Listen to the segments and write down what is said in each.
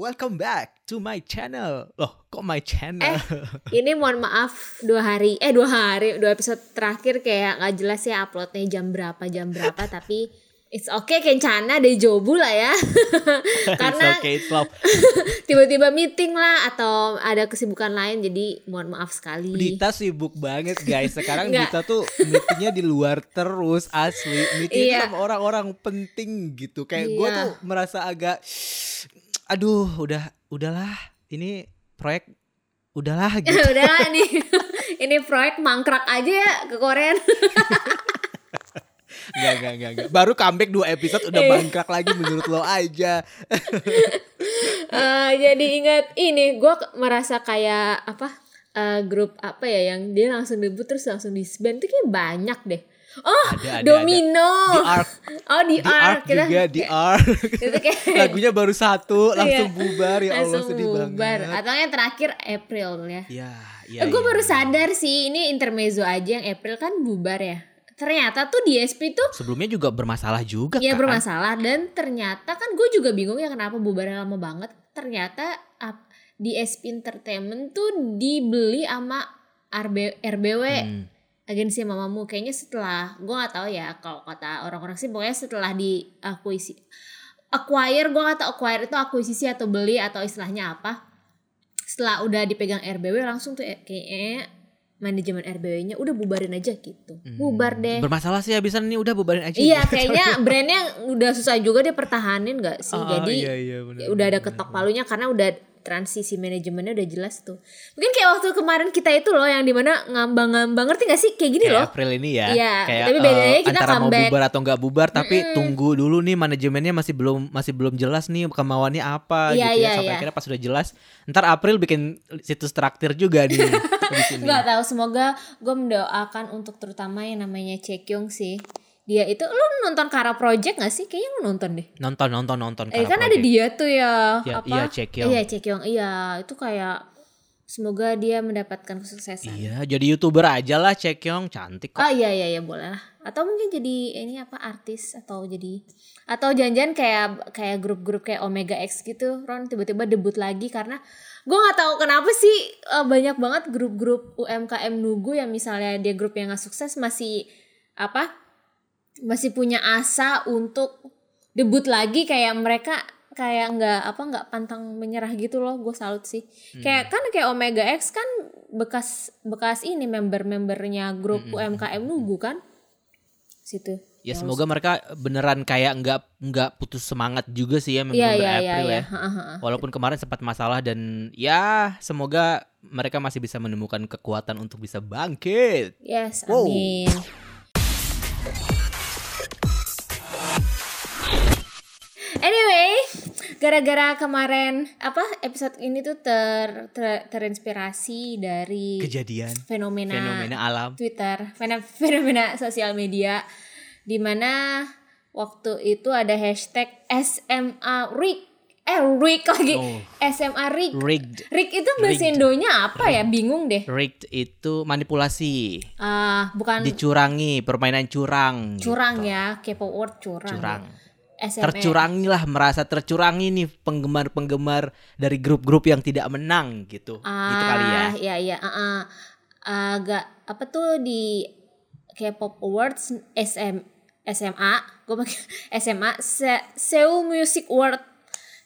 welcome back to my channel. Loh, kok my channel? Ini mohon maaf dua hari, eh dua hari, dua episode terakhir kayak nggak jelas ya uploadnya jam berapa jam berapa, tapi it's okay kencana deh jobu lah ya. Karena okay, tiba-tiba meeting lah atau ada kesibukan lain, jadi mohon maaf sekali. Dita sibuk banget guys. Sekarang. Dita tuh meetingnya di luar terus asli. Meeting Iya. sama orang-orang penting gitu. Kayak gue Iya. tuh merasa agak, aduh, udah, udahlah. Ini proyek, udahlah gitu. Udah nih, ini proyek mangkrak aja ya ke Korea. Gak, gak, gak, gak. Baru comeback dua episode udah Iya. bangkrak lagi menurut lo aja. Eh, jadi ingat ini, gue merasa kayak apa eh, grup apa ya yang dia langsung debut terus langsung disband tuh kayak banyak deh. Oh, Ada, ada, Domino. Di Ark, Oh, di, di Ark Kita juga, di Ark. itu kayak Lagunya baru satu, langsung Iya. bubar ya Allah langsung sedih bubar. banget. Atau yang terakhir April ya. Ya, ya. gue ya. baru sadar sih ini intermezzo aja yang April kan bubar ya. Ternyata tuh di SP tuh Sebelumnya juga bermasalah juga ya kan. bermasalah dan ternyata kan gue juga bingung ya kenapa bubarnya lama banget. Ternyata di SP Entertainment tuh dibeli sama RB, RBW Hmm. Agensi mamamu kayaknya setelah gue nggak tahu ya kalau kata orang-orang sih pokoknya setelah diakuisi acquire gue nggak tahu acquire itu akuisisi atau beli atau istilahnya apa. Setelah udah dipegang RBW langsung tuh eh, kayaknya manajemen RBW-nya udah bubarin aja gitu. Bubar deh. Bermasalah sih habisan nih udah bubarin aja. iya kayaknya brandnya udah susah juga dia pertahanin nggak sih? Ah, jadi iya, iya, benar, ya udah ada ketok palunya karena udah transisi manajemennya udah jelas tuh mungkin kayak waktu kemarin kita itu loh yang di mana ngambang-ngambang ngerti gak sih kayak gini Kayak loh April ini ya. Iya, kayak tapi bedanya eh, kita antara mau comeback. bubar atau nggak bubar tapi tunggu dulu nih manajemennya masih belum masih belum jelas nih kemauannya apa Iya, gitu ya iya, sampai iya. akhirnya pas udah jelas ntar April bikin situs traktir juga nih nggak tahu semoga gue mendoakan untuk terutama yang namanya Chekyong sih dia itu lu nonton Kara Project gak sih? Kayaknya lu nonton deh. Nonton nonton nonton eh Kara kan ada dia tuh ya, Ya, apa? iya, Chaekyong. iya Chekyong iya itu kayak semoga dia mendapatkan kesuksesan. Iya, jadi youtuber aja lah Cekyong cantik kok. Oh iya iya iya boleh lah. Atau mungkin jadi ini apa artis atau jadi atau janjian kayak kayak grup-grup kayak Omega X gitu, Ron tiba-tiba debut lagi karena gue nggak tahu kenapa sih eh, banyak banget grup-grup UMKM nugu yang misalnya dia grup yang nggak sukses masih apa masih punya asa untuk debut lagi kayak mereka kayak nggak apa nggak pantang menyerah gitu loh gue salut sih kayak kan kayak Omega X kan bekas bekas ini member-membernya grup UMKM Nugu kan situ Ya semoga mereka beneran kayak nggak nggak putus semangat juga sih ya member iya iya iya April iya ya. Ha, ha, ha. Walaupun kemarin sempat masalah dan ya semoga mereka masih bisa menemukan kekuatan untuk bisa bangkit. yes Wow. Anyway, gara-gara kemarin apa episode ini tuh ter, ter- terinspirasi dari Kejadian fenomena, fenomena alam. Twitter, fena- fenomena sosial media di mana waktu itu ada hashtag SMA Rick eh Rick lagi Oh. SMA Rick Rigged. Rick itu bahasa Rigged. Indonya apa ya bingung deh Rigged itu manipulasi, ah bukan dicurangi, permainan curang. curang ya kepo word curang Curang. SMA Tercurangi lah, merasa tercurangi nih penggemar-penggemar dari grup-grup yang tidak menang gitu. gitu kali ya. Ah, iya iya, ah, ah. agak apa tuh di K-pop Awards SM, SMA, gue pakai SMA Se- Seoul Music Award.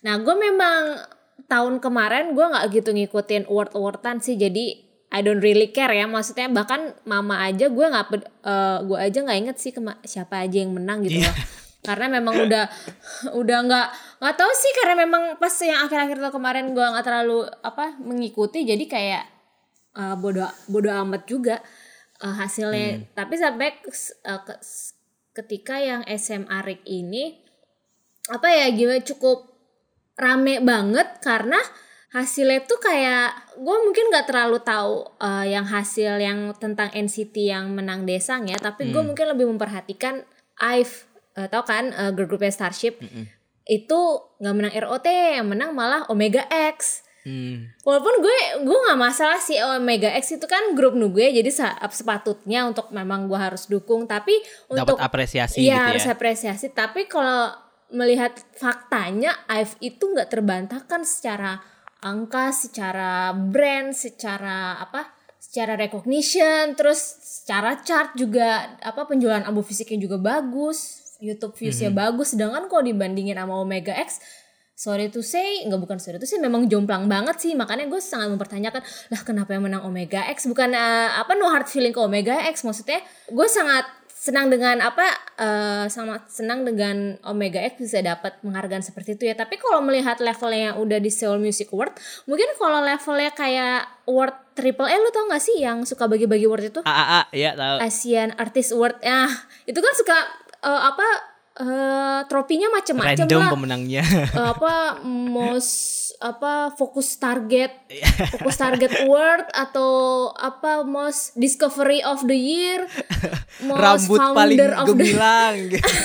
Nah, gue memang tahun kemarin gue nggak gitu ngikutin award awardan sih, jadi I don't really care ya. Maksudnya bahkan mama aja gue nggak ped- eh, gue aja nggak inget sih kema- siapa aja yang menang gitu loh. Karena memang udah udah nggak nggak tahu sih karena memang pas yang akhir-akhir tahun kemarin gue nggak terlalu apa mengikuti jadi kayak uh, bodoh bodoh amat juga uh, hasilnya. Tapi sampai uh, ke- ketika yang SMA Rick ini apa ya gimana cukup rame banget karena hasilnya tuh kayak gue mungkin nggak terlalu tahu uh, yang hasil yang tentang NCT yang menang Desang ya tapi gue mungkin lebih memperhatikan IVE uh, tau kan uh, girl groupnya Starship itu nggak menang ROT yang menang malah Omega X Hmm. Walaupun gue gue nggak masalah sih Omega X itu kan grup nu gue jadi sepatutnya untuk memang gue harus dukung tapi untuk Dapat apresiasi Iya gitu harus ya. apresiasi tapi kalau melihat faktanya IVE itu nggak terbantahkan secara angka, secara brand, secara apa? secara recognition, terus secara chart juga apa penjualan album fisiknya juga bagus, YouTube viewsnya bagus. Sedangkan kalau dibandingin sama Omega X, sorry to say, nggak bukan sorry to say, memang jomplang banget sih. Makanya gue sangat mempertanyakan, lah kenapa yang menang Omega X? Bukan eh, apa no hard feeling ke Omega X, maksudnya gue sangat senang dengan apa eh sangat senang dengan Omega X bisa dapat penghargaan seperti itu ya tapi kalau melihat levelnya yang udah di Seoul Music Award mungkin kalau levelnya kayak award triple A lu tau gak sih yang suka bagi-bagi award itu AAA ya tahu. Asian Artist Award ya itu kan suka eh, apa eh tropinya macem-macem Random lah pemenangnya. Eh, apa most apa fokus target Iya. fokus target award atau apa most discovery of the year most Rambut paling founder of the gemilang.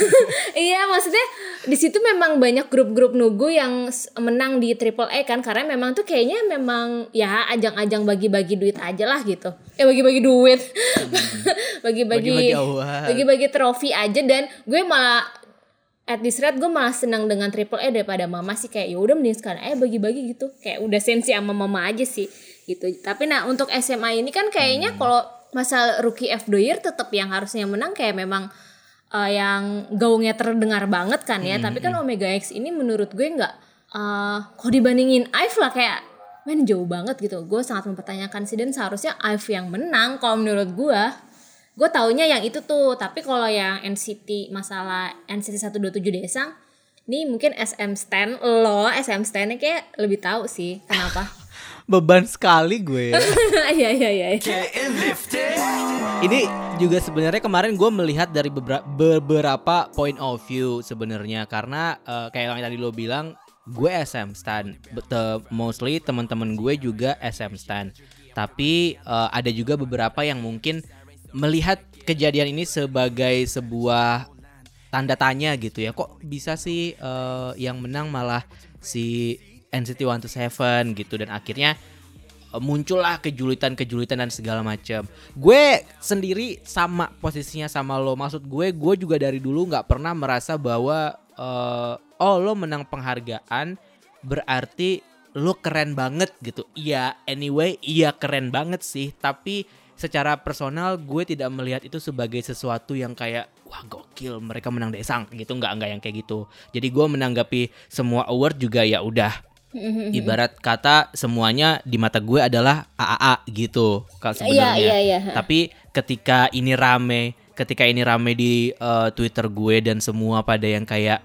iya maksudnya di situ memang banyak grup-grup nugu yang menang di triple A kan karena memang tuh kayaknya memang ya ajang-ajang bagi-bagi duit aja lah gitu ya bagi-bagi duit bagi-bagi Bagi-bagi bagi-bagi trofi aja dan gue malah at this rate gue malah senang dengan triple A daripada mama sih. Kayak ya udah mending sekarang eh bagi-bagi gitu. Kayak udah sensi sama mama aja sih gitu. Tapi nah untuk SMA ini kan kayaknya kalau masa rookie of the year tetap yang harusnya menang kayak memang eh, yang gaungnya terdengar banget kan ya. Tapi kan Omega X ini menurut gue nggak eh kok dibandingin IVE lah kayak men jauh banget gitu. Gue sangat mempertanyakan sih dan seharusnya IVE yang menang kalau menurut gue gue taunya yang itu tuh tapi kalau yang NCT masalah NCT 127 Desang ini mungkin SM Stan lo SM Stan kayak lebih tahu sih kenapa? Beban sekali gue. iya iya iya Ini juga sebenarnya kemarin gue melihat dari bebera- beberapa point of view sebenarnya. Karena eh, kayak yang tadi lo bilang gue SM stan, But, eh, mostly teman-teman gue juga SM stan. Tapi eh, ada juga beberapa yang mungkin melihat kejadian ini sebagai sebuah tanda tanya gitu ya. Kok bisa sih eh, yang menang malah si NCT 127 gitu dan akhirnya uh, muncullah kejulitan-kejulitan dan segala macam. Gue sendiri sama posisinya sama lo. Maksud gue, gue juga dari dulu nggak pernah merasa bahwa eh, oh lo menang penghargaan berarti lo keren banget gitu. Iya, anyway, iya keren banget sih. Tapi secara personal gue tidak melihat itu sebagai sesuatu yang kayak wah gokil mereka menang desang gitu nggak nggak yang kayak gitu. Jadi gue menanggapi semua award juga ya udah ibarat kata semuanya di mata gue adalah AAA gitu kalau sebenarnya. iya, iya. Tapi ketika ini rame, ketika ini rame di eh, Twitter gue dan semua pada yang kayak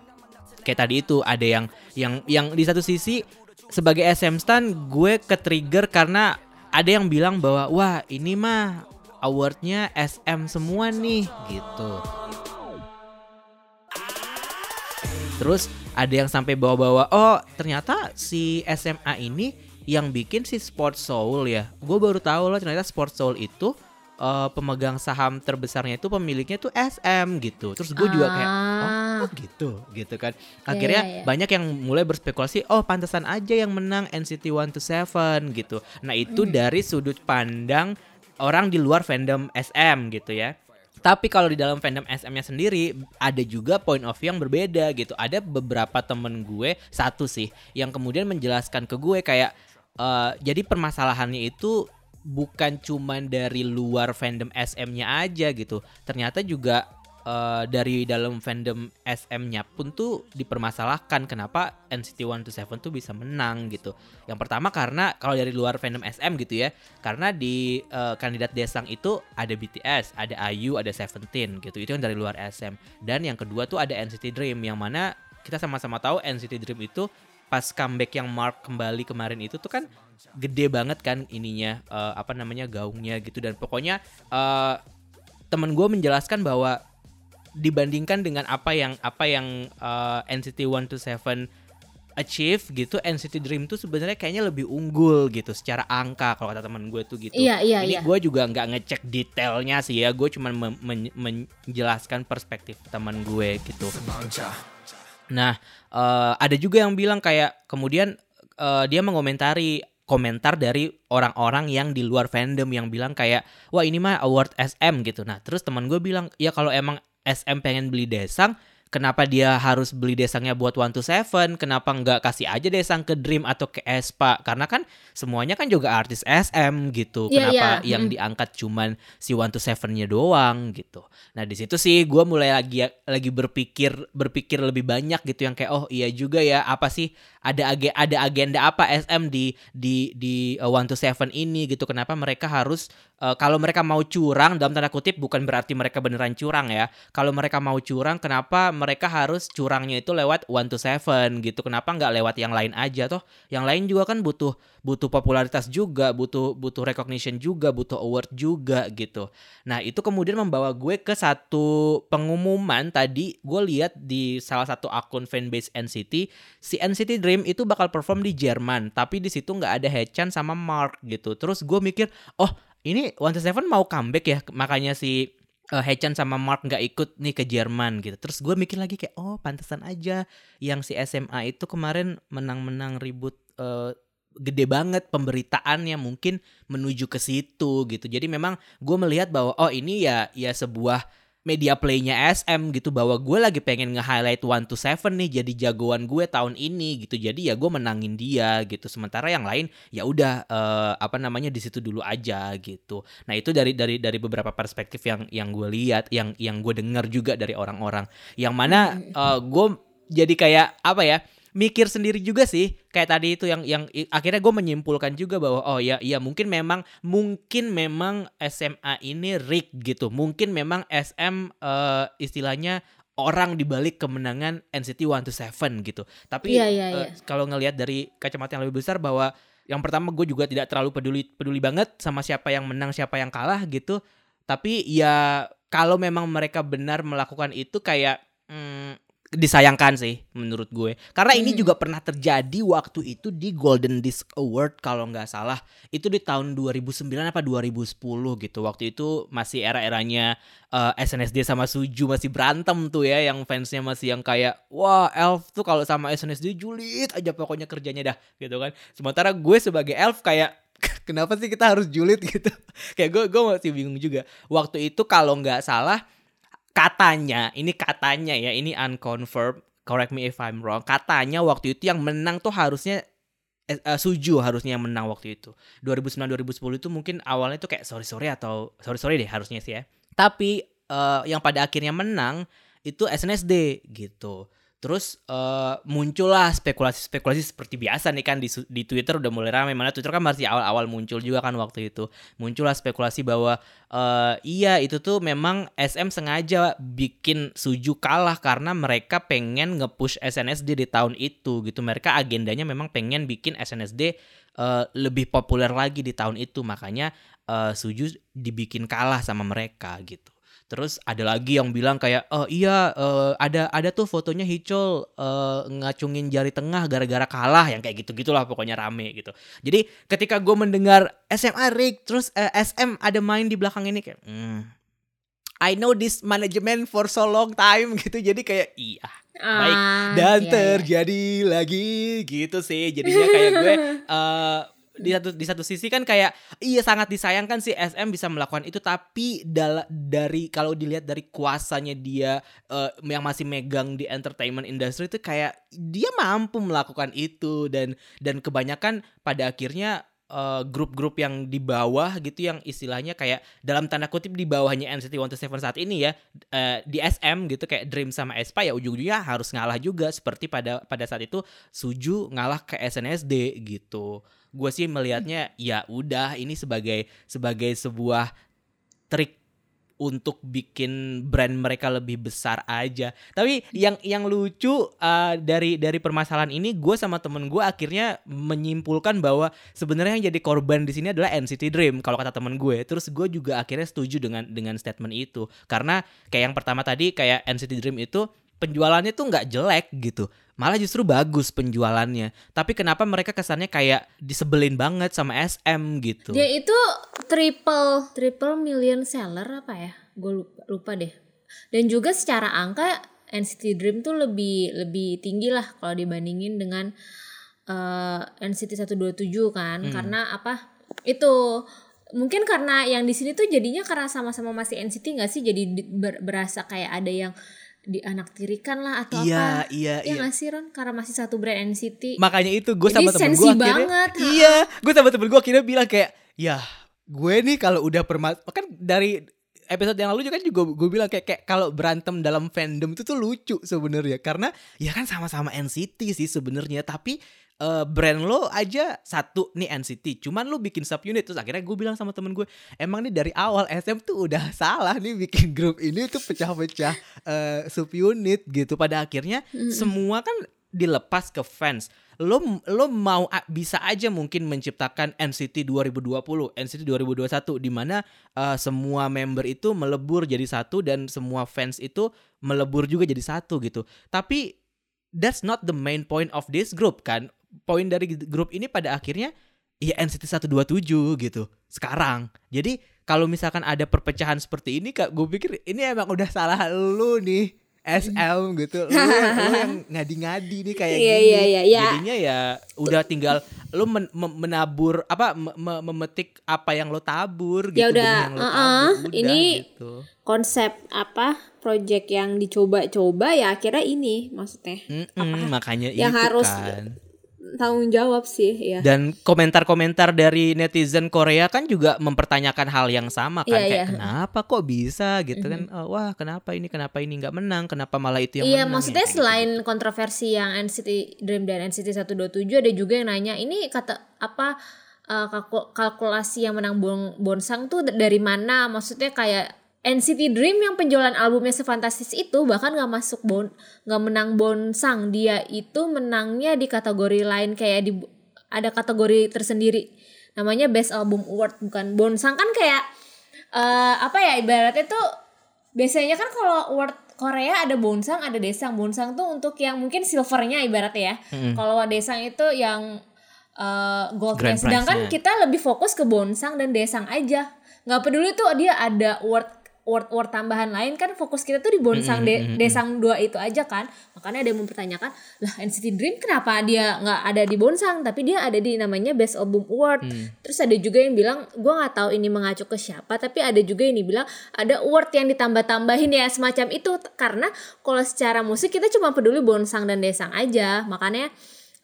kayak tadi itu ada yang yang yang di satu sisi sebagai SM stan gue ke trigger karena ada yang bilang bahwa wah ini mah awardnya SM semua nih gitu. Terus ada yang sampai bawa-bawa oh ternyata si SMA ini yang bikin si Sport Soul ya. Gue baru tahu loh ternyata Sport Soul itu eh, pemegang saham terbesarnya itu pemiliknya tuh SM gitu. Terus gue juga kayak oh, oh gitu gitu kan. Akhirnya iya, iya. banyak yang mulai berspekulasi oh pantesan aja yang menang NCT 127 gitu. Nah, itu dari sudut pandang orang di luar fandom SM gitu ya. Tapi kalau di dalam fandom SM-nya sendiri ada juga point of view yang berbeda gitu. Ada beberapa temen gue satu sih yang kemudian menjelaskan ke gue kayak eh, jadi permasalahannya itu bukan cuman dari luar fandom SM-nya aja gitu. Ternyata juga eh, dari dalam fandom SM-nya pun tuh dipermasalahkan kenapa NCT 127 tuh bisa menang gitu. Yang pertama karena kalau dari luar fandom SM gitu ya, karena di eh, kandidat Desang itu ada BTS, ada IU, ada Seventeen gitu. Itu yang dari luar SM. Dan yang kedua tuh ada NCT Dream yang mana kita sama-sama tahu NCT Dream itu pas comeback yang Mark kembali kemarin itu tuh kan gede banget kan ininya eh, apa namanya gaungnya gitu dan pokoknya eh temen gue menjelaskan bahwa dibandingkan dengan apa yang apa yang eh, NCT 127 achieve gitu NCT Dream tuh sebenarnya kayaknya lebih unggul gitu secara angka kalau kata teman gue tuh gitu. Iya, iya, Ini iya. gue juga nggak ngecek detailnya sih ya, gue cuma men- men- menjelaskan perspektif teman gue gitu. Nah, eh, ada juga yang bilang kayak kemudian eh, dia mengomentari komentar dari orang-orang yang di luar fandom yang bilang kayak wah ini mah award SM gitu. Nah, terus teman gue bilang ya kalau emang SM pengen beli Desang kenapa dia harus beli desangnya buat One to Seven? Kenapa nggak kasih aja desang ke Dream atau ke Espa? Karena kan semuanya kan juga artis SM gitu. Iya, kenapa iya. yang Mm. diangkat cuman si One to Seven-nya doang gitu? Nah di situ sih gue mulai lagi lagi berpikir berpikir lebih banyak gitu yang kayak oh iya juga ya. Apa sih? Ada age, ada agenda apa SM di di di uh, One to Seven ini? gitu. Kenapa mereka harus uh, kalau mereka mau curang dalam tanda kutip bukan berarti mereka beneran curang ya. Kalau mereka mau curang kenapa mereka harus curangnya itu lewat one to seven gitu? Kenapa nggak lewat yang lain aja toh? Yang lain juga kan butuh butuh popularitas juga butuh butuh recognition juga butuh award juga gitu. Nah itu kemudian membawa gue ke satu pengumuman. Tadi gue lihat di salah satu akun fanbase NCT si NCT Dream itu bakal perform di Jerman tapi di situ nggak ada Haechan sama Mark gitu. Terus gue mikir oh ini One Seven mau comeback ya makanya si uh, Haechan sama Mark nggak ikut nih ke Jerman gitu. Terus gue mikir lagi kayak oh pantesan aja yang si SMA itu kemarin menang-menang ribut uh, gede banget pemberitaannya mungkin menuju ke situ gitu. Jadi memang gue melihat bahwa oh ini ya ya sebuah media playnya SM gitu bahwa gue lagi pengen nge-highlight One to Seven nih jadi jagoan gue tahun ini gitu. Jadi ya gue menangin dia gitu. Sementara yang lain ya udah eh, apa namanya di situ dulu aja gitu. Nah itu dari dari dari beberapa perspektif yang yang gue lihat yang yang gue dengar juga dari orang-orang. Yang mana eh, gue jadi kayak apa ya mikir sendiri juga sih. Kayak tadi itu yang yang akhirnya gue menyimpulkan juga bahwa oh ya iya mungkin memang mungkin memang SMA ini rig gitu. Mungkin memang SM eh, istilahnya orang dibalik kemenangan NCT 127 gitu. Tapi Iya, iya, eh, iya. kalau ngelihat dari kacamata yang lebih besar bahwa yang pertama gue juga tidak terlalu peduli peduli banget sama siapa yang menang siapa yang kalah gitu. Tapi ya kalau memang mereka benar melakukan itu kayak hmm, disayangkan sih menurut gue. Karena ini Mhm. juga pernah terjadi waktu itu di Golden Disc Award kalau nggak salah. Itu di tahun 2009 apa 2010 gitu. Waktu itu masih era-eranya eh, SNSD sama Suju masih berantem tuh ya yang fansnya masih yang kayak wah Elf tuh kalau sama SNSD julid aja pokoknya kerjanya dah gitu kan. Sementara gue sebagai Elf kayak kenapa sih kita harus julid? gitu. Kayak gue gue masih bingung juga. Waktu itu kalau nggak salah katanya ini katanya ya ini unconfirmed correct me if I'm wrong. Katanya waktu itu yang menang tuh harusnya eh, Suju harusnya yang menang waktu itu. 2009 2010 itu mungkin awalnya tuh kayak sorry sorry atau sorry sorry deh harusnya sih ya. Tapi eh, yang pada akhirnya menang itu SNSD gitu terus eh, muncullah spekulasi-spekulasi seperti biasa nih kan di, di Twitter udah mulai ramai mana Twitter kan masih awal-awal muncul juga kan waktu itu. Muncullah spekulasi bahwa eh, iya itu tuh memang SM sengaja bikin Suju kalah karena mereka pengen nge-push SNSD di tahun itu gitu. Mereka agendanya memang pengen bikin SNSD eh, lebih populer lagi di tahun itu. Makanya eh, Suju dibikin kalah sama mereka gitu Terus ada lagi yang bilang kayak oh iya eh, ada ada tuh fotonya Hicol eh, ngacungin jari tengah gara-gara kalah yang kayak gitu-gitulah pokoknya rame gitu. Jadi ketika gue mendengar SMA Rick terus eh, SM ada main di belakang ini kayak hmm, I know this management for so long time gitu. Jadi kayak iya Baik, Ah, dan iya, iya. terjadi lagi gitu sih jadinya kayak gue eh di satu di satu sisi kan kayak iya sangat disayangkan sih SM bisa melakukan itu tapi dal- dari kalau dilihat dari kuasanya dia eh, yang masih megang di entertainment industry itu kayak dia mampu melakukan itu dan dan kebanyakan pada akhirnya eh, grup-grup yang di bawah gitu yang istilahnya kayak dalam tanda kutip di bawahnya NCT 127 saat ini ya eh, di SM gitu kayak Dream sama Aespa ya ujung-ujungnya harus ngalah juga seperti pada pada saat itu Suju ngalah ke SNSD gitu. Gue sih melihatnya ya udah ini sebagai sebagai sebuah trik untuk bikin brand mereka lebih besar aja. Tapi yang yang lucu uh, dari dari permasalahan ini gue sama temen gue akhirnya menyimpulkan bahwa sebenarnya yang jadi korban di sini adalah NCT Dream kalau kata temen gue. Terus gue juga akhirnya setuju dengan dengan statement itu karena kayak yang pertama tadi kayak NCT Dream itu penjualannya tuh nggak jelek gitu malah justru bagus penjualannya tapi kenapa mereka kesannya kayak disebelin banget sama SM gitu Dia itu triple triple million seller apa ya? Gue lupa, lupa deh. Dan juga secara angka NCT Dream tuh lebih lebih tinggi lah kalau dibandingin dengan eh, NCT 127 kan. Hmm. Karena apa? Itu mungkin karena yang di sini tuh jadinya karena sama-sama masih NCT nggak sih? Jadi di- ber- berasa kayak ada yang dianaktirikan lah atau Iya, apa iya, ya iya. nggak sih Ron karena masih satu brand NCT Makanya itu gue sama temen gue akhirnya banget, ha-ha. Iya Gue sama temen gue akhirnya bilang kayak Ya gue nih kalau udah permas Kan dari episode yang lalu juga juga gue bilang kayak, kayak kalau berantem dalam fandom itu tuh lucu sebenarnya karena ya kan sama-sama NCT sih sebenarnya tapi eh, brand lo aja satu nih NCT cuman lo bikin subunit. Terus akhirnya gue bilang sama temen gue emang nih dari awal SM tuh udah salah nih bikin grup ini tuh pecah-pecah eh, subunit gitu. Pada akhirnya semua kan dilepas ke fans. Lo lo mau bisa aja mungkin menciptakan NCT 2020 NCT 2021 di mana eh, semua member itu melebur jadi satu dan semua fans itu melebur juga jadi satu gitu. Tapi that's not the main point of this group kan poin dari grup ini pada akhirnya ya NCT 127 gitu sekarang. Jadi kalau misalkan ada perpecahan seperti ini kak gue pikir ini emang udah salah lu nih SM gitu. Lu, lu yang ngadi-ngadi nih kayak Iya, gini. iya, iya, iya. jadinya ya udah tinggal lu men- mem- menabur apa me- me- memetik apa yang lo tabur gitu Ya udah, benih yang lo uh-uh, tabur, udah ini- gitu. konsep apa project yang dicoba-coba ya akhirnya ini maksudnya. Mm-mm, makanya yang itu harus kan tanggung jawab sih ya Dan komentar-komentar dari netizen Korea kan juga mempertanyakan hal yang sama kan Iya, kayak iya. kenapa kok bisa? gitu kan. Oh, wah kenapa ini kenapa ini nggak menang? Kenapa malah itu yang Iya, menang? maksudnya ya, selain kontroversi yang NCT Dream dan NCT 127 ada juga yang nanya ini kata apa uh, kalku- kalkulasi yang menang bon Bonsang tuh dari mana? Maksudnya kayak NCT Dream yang penjualan albumnya sefantastis itu bahkan nggak masuk bon nggak menang Bonsang. Dia itu menangnya di kategori lain kayak di ada kategori tersendiri. Namanya Best Album Award bukan Bonsang. Kan kayak eh apa ya ibaratnya tuh biasanya kan kalau award Korea ada bonsang ada desang. Bonsang tuh untuk yang mungkin silvernya ibaratnya ya. Kalau desang itu yang eh, goldnya sedangkan kita lebih fokus ke bonsang dan desang aja. Nggak peduli tuh dia ada award award tambahan lain kan fokus kita tuh di bonsang de- desang dua itu aja kan. Makanya ada yang mempertanyakan lah NCT Dream kenapa dia nggak ada di bonsang tapi dia ada di namanya Best Album Award? Terus ada juga yang bilang gua nggak tahu ini mengacu ke siapa tapi ada juga yang dibilang ada award yang ditambah-tambahin ya semacam itu. Karena kalau secara musik kita cuma peduli bonsang dan desang aja makanya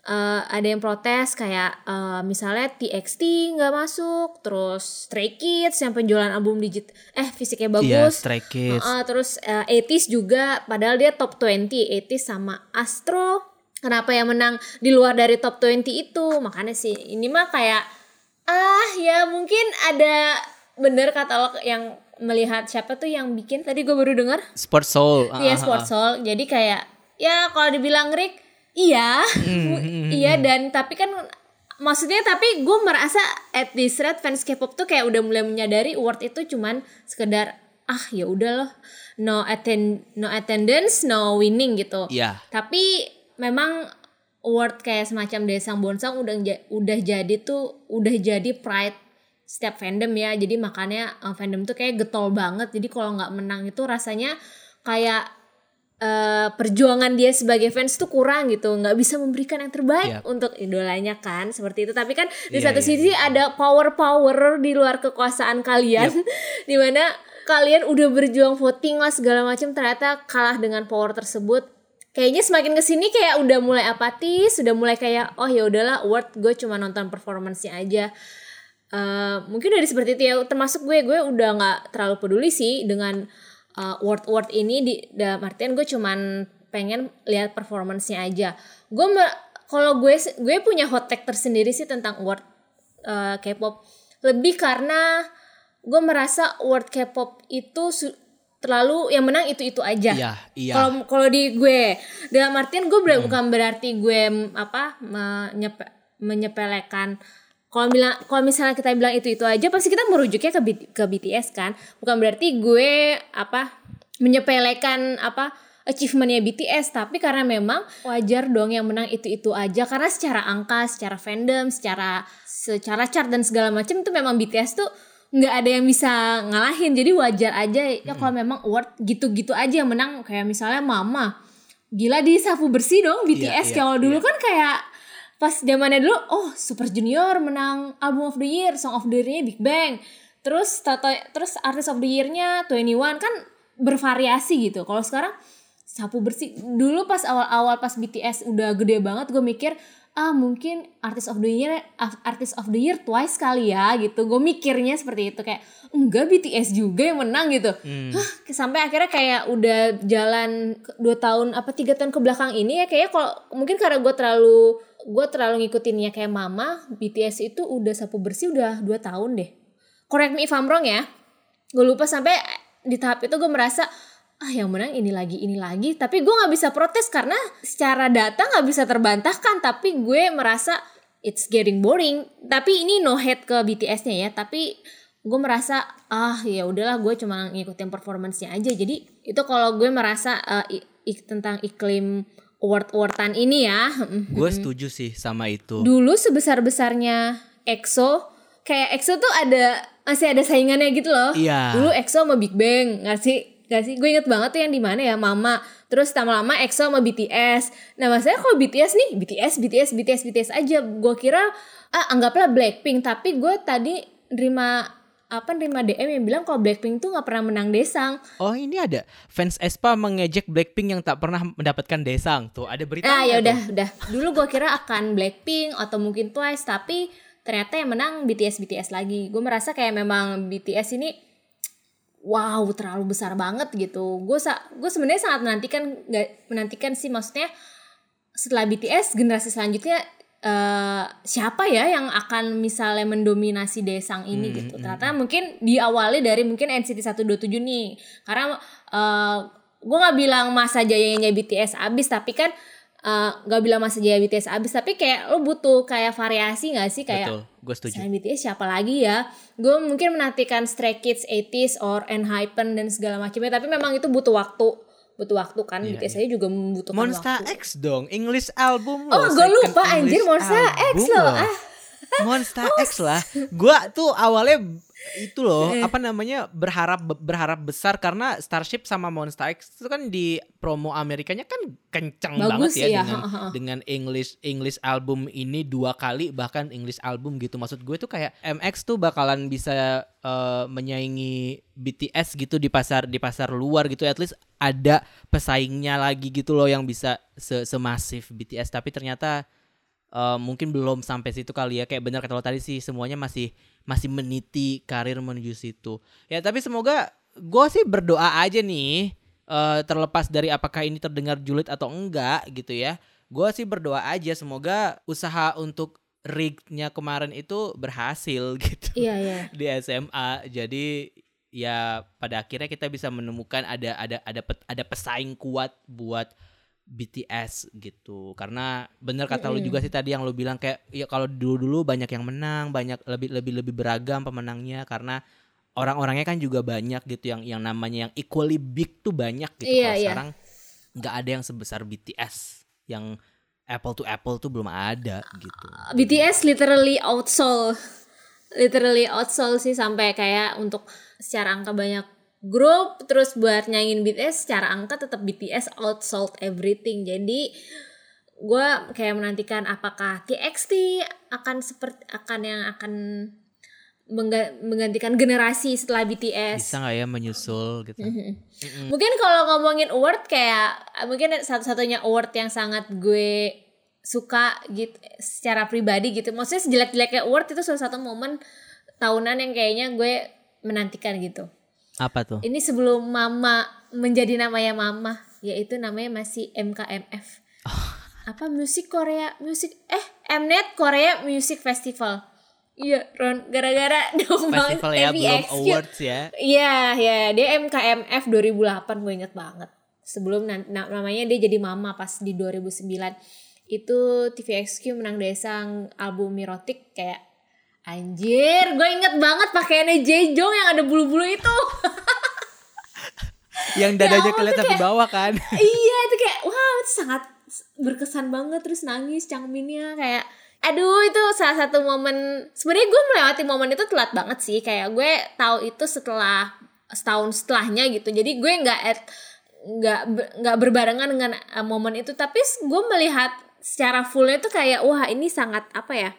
eh, ada yang protes kayak eh, misalnya TXT nggak masuk, terus Stray Kids yang penjualan album digit eh fisiknya Iya, bagus, Stray Kids. Heeh, terus eh, 80s juga padahal dia top 20 80s sama Astro kenapa yang menang di luar dari top 20 itu makanya sih ini mah kayak ah ya mungkin ada bener kata lo yang melihat siapa tuh yang bikin tadi gue baru dengar Sport Soul Iya ah, ah, Sport ah. Soul. Jadi kayak ya kalau dibilang Rick, iya, Hmm, iya dan tapi kan maksudnya tapi gue merasa at this rate fans K-pop tuh kayak udah mulai menyadari award itu cuman sekedar ah ya udah loh no attend no attendance no winning gitu. Iya. Tapi memang award kayak semacam Desang Bonsang udah udah jadi tuh udah jadi pride setiap fandom ya. Jadi makanya uh, fandom tuh kayak getol banget. Jadi kalau nggak menang itu rasanya kayak eh, perjuangan dia sebagai fans tuh kurang gitu. nggak bisa memberikan yang terbaik Yap. untuk idolanya kan seperti itu. Tapi kan di Iya, satu iya, sisi ada power-power di luar kekuasaan kalian di mana kalian udah berjuang voting lah segala macam ternyata kalah dengan power tersebut kayaknya semakin ke sini kayak udah mulai apatis sudah mulai kayak oh ya udahlah award gue cuma nonton performance-nya aja Eh, mungkin dari seperti itu ya termasuk gue gue udah nggak terlalu peduli sih dengan uh, award award ini di dalam artian gue cuman pengen lihat performance-nya aja. Gue kalau gue gue punya hot take tersendiri sih tentang award uh, K-pop. Lebih karena gue merasa award K-pop itu terlalu yang menang itu itu aja. Iya, iya. kalau kalau di gue dalam artian gue ber- bukan berarti gue apa menyepe- menyepelekan kalau bilang kalau misalnya kita bilang itu itu aja pasti kita merujuknya ke B- ke BTS kan. Bukan berarti gue apa menyepelekan apa achievementnya BTS tapi karena memang wajar dong yang menang itu itu aja. Karena secara angka secara fandom secara secara chart dan segala macam itu memang BTS tuh nggak ada yang bisa ngalahin. Jadi wajar aja. Ya kalau memang award gitu-gitu aja yang menang. Kayak misalnya Mama. Gila di sapu bersih dong BTS iya, kalau dulu iya. kan kayak pas zamannya dulu oh Super Junior menang album of the year song of the year-nya Big Bang. Terus tato terus artist of the year-nya 21 kan bervariasi gitu. Kalau sekarang sapu bersih. Dulu pas awal-awal pas BTS udah gede banget gue mikir ah mungkin artist of the year artist of the year twice kali ya gitu. Gue mikirnya seperti itu kayak enggak BTS juga yang menang gitu. Hmm. Hah, sampai akhirnya kayak udah jalan dua tahun apa tiga tahun ke belakang ini ya kayaknya kalau mungkin karena gue terlalu gue terlalu ngikutinnya kayak mama BTS itu udah sapu bersih udah dua tahun deh. Correct me if I'm wrong ya. Gue lupa sampai di tahap itu gue merasa ah yang menang ini lagi ini lagi. Tapi gue nggak bisa protes karena secara data nggak bisa terbantahkan. Tapi gue merasa it's getting boring. Tapi ini no hate ke BTS-nya ya. Tapi gue merasa ah ya udahlah gue cuma ngikutin performance-nya aja. Jadi itu kalau gue merasa i- tentang iklim award-awardan ini ya. Gue setuju sih sama itu. dulu sebesar besarnya EXO kayak EXO tuh ada masih ada saingannya gitu loh. Iya. dulu EXO sama Big Bang nggak sih? Nggak sih? Gue inget banget tuh yang di mana ya Mama. Terus lama-lama EXO sama BTS nah maksudnya kalau BTS nih BTS BTS BTS BTS aja. Gue kira ah anggaplah Blackpink. Tapi gue tadi nerima apa nerima DM yang bilang kalau Blackpink tuh nggak pernah menang desang Oh ini ada fans Espa mengejek Blackpink yang tak pernah mendapatkan desang tuh ada berita. Nah ya udah udah dulu gue kira akan Blackpink atau mungkin Twice tapi ternyata yang menang BTS BTS lagi. Gue merasa kayak memang BTS ini wow terlalu besar banget gitu. Gue sa gue sebenarnya sangat menantikan nggak menantikan sih maksudnya setelah BTS generasi selanjutnya eh siapa ya yang akan misalnya mendominasi desang ini gitu. Ternyata mungkin diawali dari mungkin NCT 127 nih. Karena eh gue nggak bilang masa jayanya BTS abis tapi kan eh, nggak bilang masa jaya BTS abis tapi kayak lo butuh kayak variasi nggak sih kayak Betul, gue setuju. Selain BTS siapa lagi ya? Gue mungkin menantikan Stray Kids 80s or Enhypen dan segala macamnya tapi memang itu butuh waktu. Butuh waktu kan Iya, BTS aja juga membutuhkan Monster waktu. X dong, English album Oh, gue lupa anjir Monster X loh. Ah, Monster X lah. Gua tuh awalnya itu loh, Eh. apa namanya berharap berharap besar karena Starship sama Monster X itu kan di promo Amerikanya kan kencang Bagus banget ya iya, dengan ha, ha, ha. dengan English English album ini dua kali bahkan English album gitu. Maksud gue tuh kayak MX tuh bakalan bisa eh, menyaingi BTS gitu di pasar di pasar luar gitu. At least ada pesaingnya lagi gitu loh yang bisa se semasif BTS tapi ternyata eh, mungkin belum sampai situ kali ya kayak benar kata lo tadi sih semuanya masih masih meniti karir menuju situ. Ya tapi semoga gue sih berdoa aja nih eh, terlepas dari apakah ini terdengar julid atau enggak gitu ya. Gue sih berdoa aja semoga usaha untuk rignya kemarin itu berhasil gitu Iya iya. di SMA jadi ya pada akhirnya kita bisa menemukan ada ada ada ada pesaing kuat buat BTS gitu. Karena bener kata lu juga sih tadi yang lu bilang kayak ya kalau dulu dulu banyak yang menang banyak lebih lebih lebih beragam pemenangnya. Karena orang-orangnya kan juga banyak gitu yang yang namanya yang equally big tuh banyak gitu. Iya, kalau iya. sekarang nggak ada yang sebesar BTS yang apple to apple tuh belum ada gitu. BTS literally outsold. Literally outsold sih sampai kayak untuk secara angka banyak grup terus buat nyanyiin BTS secara angka tetap BTS outsold everything. Jadi gue kayak menantikan apakah TXT akan seperti akan yang akan mengga- menggantikan generasi setelah BTS bisa nggak ya menyusul gitu? Mungkin kalau ngomongin award kayak mungkin satu-satunya award yang sangat gue suka gitu secara pribadi gitu. Maksudnya sejelek-jeleknya award itu salah satu momen tahunan yang kayaknya gue menantikan gitu. Apa tuh Ini sebelum Mama menjadi namanya Mama, yaitu namanya masih MKMF. Apa musik Korea, musik eh Mnet Korea Music Festival. Iya, Ron, gara-gara dong festival ya belum MVXQ. awards ya Iya, ya dia MKMF 2008 gue inget banget. Sebelum na- na- namanya dia jadi mama pas di 2009. Itu TVXQ menang desang album Mirotic kayak anjir, gue inget banget pakaiannya Jejong yang ada bulu-bulu itu. yang dadanya ampun, kelihatan ke bawah kan iya, itu kayak wow, itu sangat berkesan banget terus nangis Changminnya kayak aduh itu salah satu momen sebenarnya gue melewati momen itu telat banget sih kayak gue tahu itu setelah setahun setelahnya gitu jadi gue nggak nggak nggak berbarengan dengan uh, momen itu tapi gue melihat secara fullnya tuh kayak wah ini sangat apa ya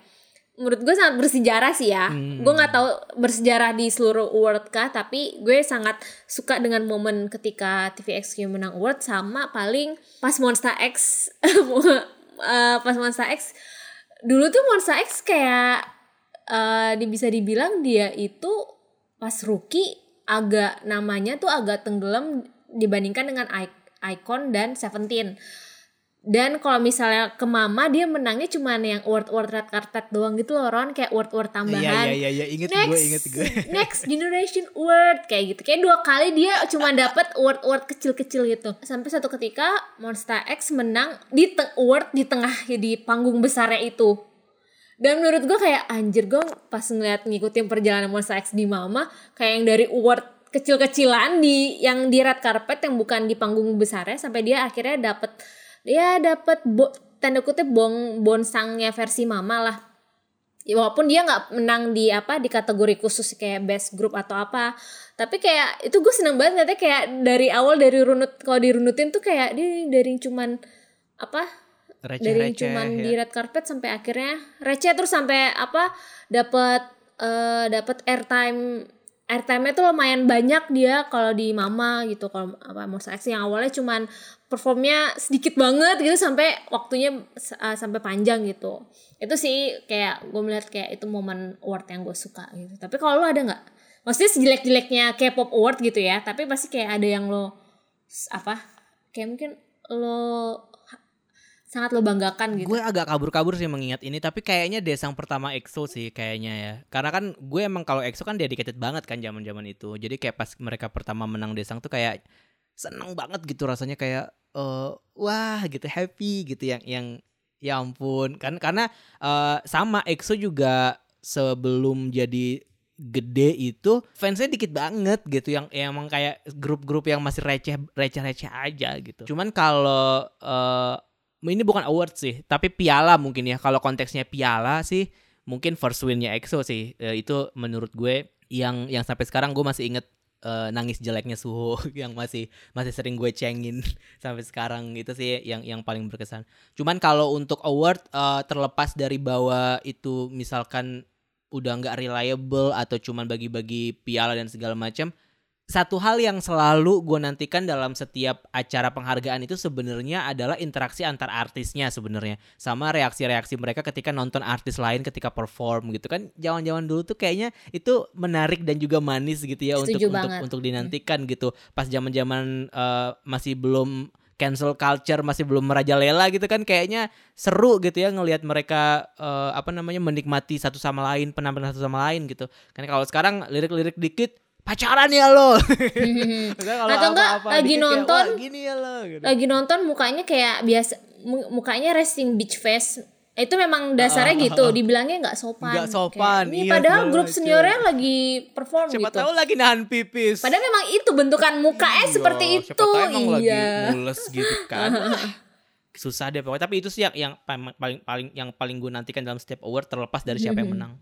menurut gue sangat bersejarah sih ya. Hmm. Gue nggak tahu bersejarah di seluruh award kah, tapi gue sangat suka dengan momen ketika TVXQ menang award sama paling pas Monster X eh, pas Monster X dulu tuh Monster X kayak di- bisa dibilang dia itu pas rookie agak namanya tuh agak tenggelam dibandingkan dengan I- Icon dan Seventeen. Dan kalau misalnya ke Mama dia menangnya cuman yang award-award red carpet doang gitu loh Ron kayak award-award tambahan. Iya iya iya inget next, gue inget gue. next generation award kayak gitu. Kayak dua kali dia cuma dapat award-award kecil-kecil gitu. Sampai satu ketika Monster X menang di award di tengah di panggung besarnya itu. Dan menurut gue kayak anjir gue pas ngeliat ngikutin perjalanan Monster X di Mama kayak yang dari award kecil-kecilan di yang di red carpet yang bukan di panggung besarnya sampai dia akhirnya dapet dia dapet bo, tanda kutip bong bonsangnya versi Mama lah Ya, walaupun dia nggak menang di apa di kategori khusus kayak best group atau apa tapi kayak itu gue seneng banget ternyata kayak dari awal dari runut kalau dirunutin tuh kayak dia dari cuman apa dari Receh-receh cuman ya. di red carpet sampai akhirnya receh terus sampai apa dapat eh dapat airtime airtime-nya tuh lumayan banyak dia kalau di Mama gitu kalau apa Monster X yang awalnya cuman performnya sedikit banget gitu sampai waktunya uh, sampai panjang gitu. Itu sih kayak gue melihat kayak itu momen award yang gue suka gitu. Tapi kalau lo ada nggak? Maksudnya sejelek-jeleknya K-pop award gitu ya tapi pasti kayak ada yang lo apa kayak mungkin lo sangat lo banggakan gitu Gue agak kabur-kabur sih mengingat ini tapi kayaknya desang pertama EXO sih kayaknya ya. Karena kan gue emang kalau EXO kan dedicated banget kan zaman-zaman itu. Jadi kayak pas mereka pertama menang desang tuh kayak seneng banget gitu rasanya kayak eh wah gitu happy gitu yang yang ya ampun kan karena eh, sama EXO juga sebelum jadi gede itu fansnya dikit banget gitu yang yang emang kayak grup-grup yang masih receh receh receh aja gitu cuman kalau eh, ini bukan award sih tapi piala mungkin ya. Kalau konteksnya piala sih mungkin first winnya EXO sih. Eh, itu menurut gue yang yang sampai sekarang gue masih inget eh, nangis jeleknya Suho yang masih masih sering gue cengin sampai sekarang. Itu sih yang yang paling berkesan. Cuman kalau untuk award eh, terlepas dari bahwa itu misalkan udah nggak reliable atau cuman bagi-bagi piala dan segala macam, satu hal yang selalu gue nantikan dalam setiap acara penghargaan itu sebenarnya adalah interaksi antar artisnya sebenarnya. Sama reaksi-reaksi mereka ketika nonton artis lain ketika perform gitu kan. Zaman-zaman dulu tuh kayaknya itu menarik dan juga manis gitu ya untuk Setuju untuk banget. untuk dinantikan gitu. Pas zaman-zaman eh, masih belum cancel culture masih belum merajalela gitu kan kayaknya seru gitu ya ngelihat mereka eh, apa namanya menikmati satu sama lain penampilan satu sama lain gitu. Kan kalau sekarang lirik-lirik dikit pacaran ya lo. Kalau Atau enggak, apa-apa lagi dikit kayak, nonton, "Wah, gini ya lo gitu. lagi nonton mukanya kayak biasa mu- mukanya resting beach face. Itu memang dasarnya gitu dibilangnya nggak sopan. Nggak sopan, Kayak, ini iya, padahal grup macem. seniornya lagi perform siapa gitu. tahu lagi nahan pipis. Padahal memang itu bentukan mukanya Iya, seperti siapa itu tahu emang lagi iya. mules gitu kan. Susah deh pokoknya. Tapi itu sih yang yang paling paling paling yang paling gue nantikan dalam setiap award terlepas dari siapa yang menang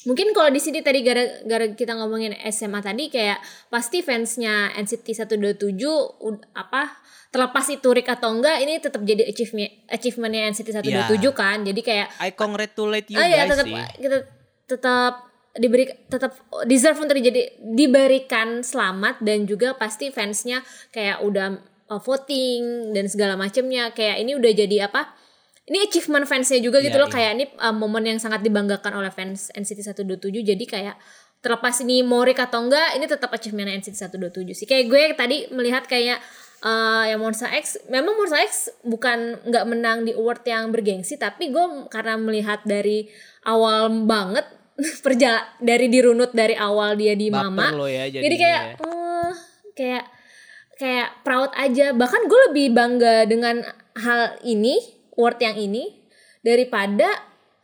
mungkin kalau di sini tadi gara-gara kita ngomongin SMA tadi kayak pasti fansnya NCT 127 ud- apa terlepas itu Rick atau enggak ini tetap jadi achievement achievementnya NCT 127 Iya. kan? Jadi kayak I congratulate you ya guys tetap sih. kita tetap diberi tetap deserve untuk jadi diberikan selamat dan juga pasti fansnya kayak udah uh, voting dan segala macamnya kayak ini udah jadi apa ini achievement fansnya juga gitu Iya, loh iya. kayak ini uh, momen yang sangat dibanggakan oleh fans NCT 127 jadi kayak terlepas ini mau Rick atau enggak ini tetap achievement NCT 127 sih kayak gue tadi melihat kayak uh, yang Monster X memang Monster X bukan nggak menang di award yang bergengsi tapi gue karena melihat dari awal banget perjala dari dirunut dari awal dia di Baper Mama lo ya jadi kayak ya. oh, kayak kayak proud aja bahkan gue lebih bangga dengan hal ini award yang ini daripada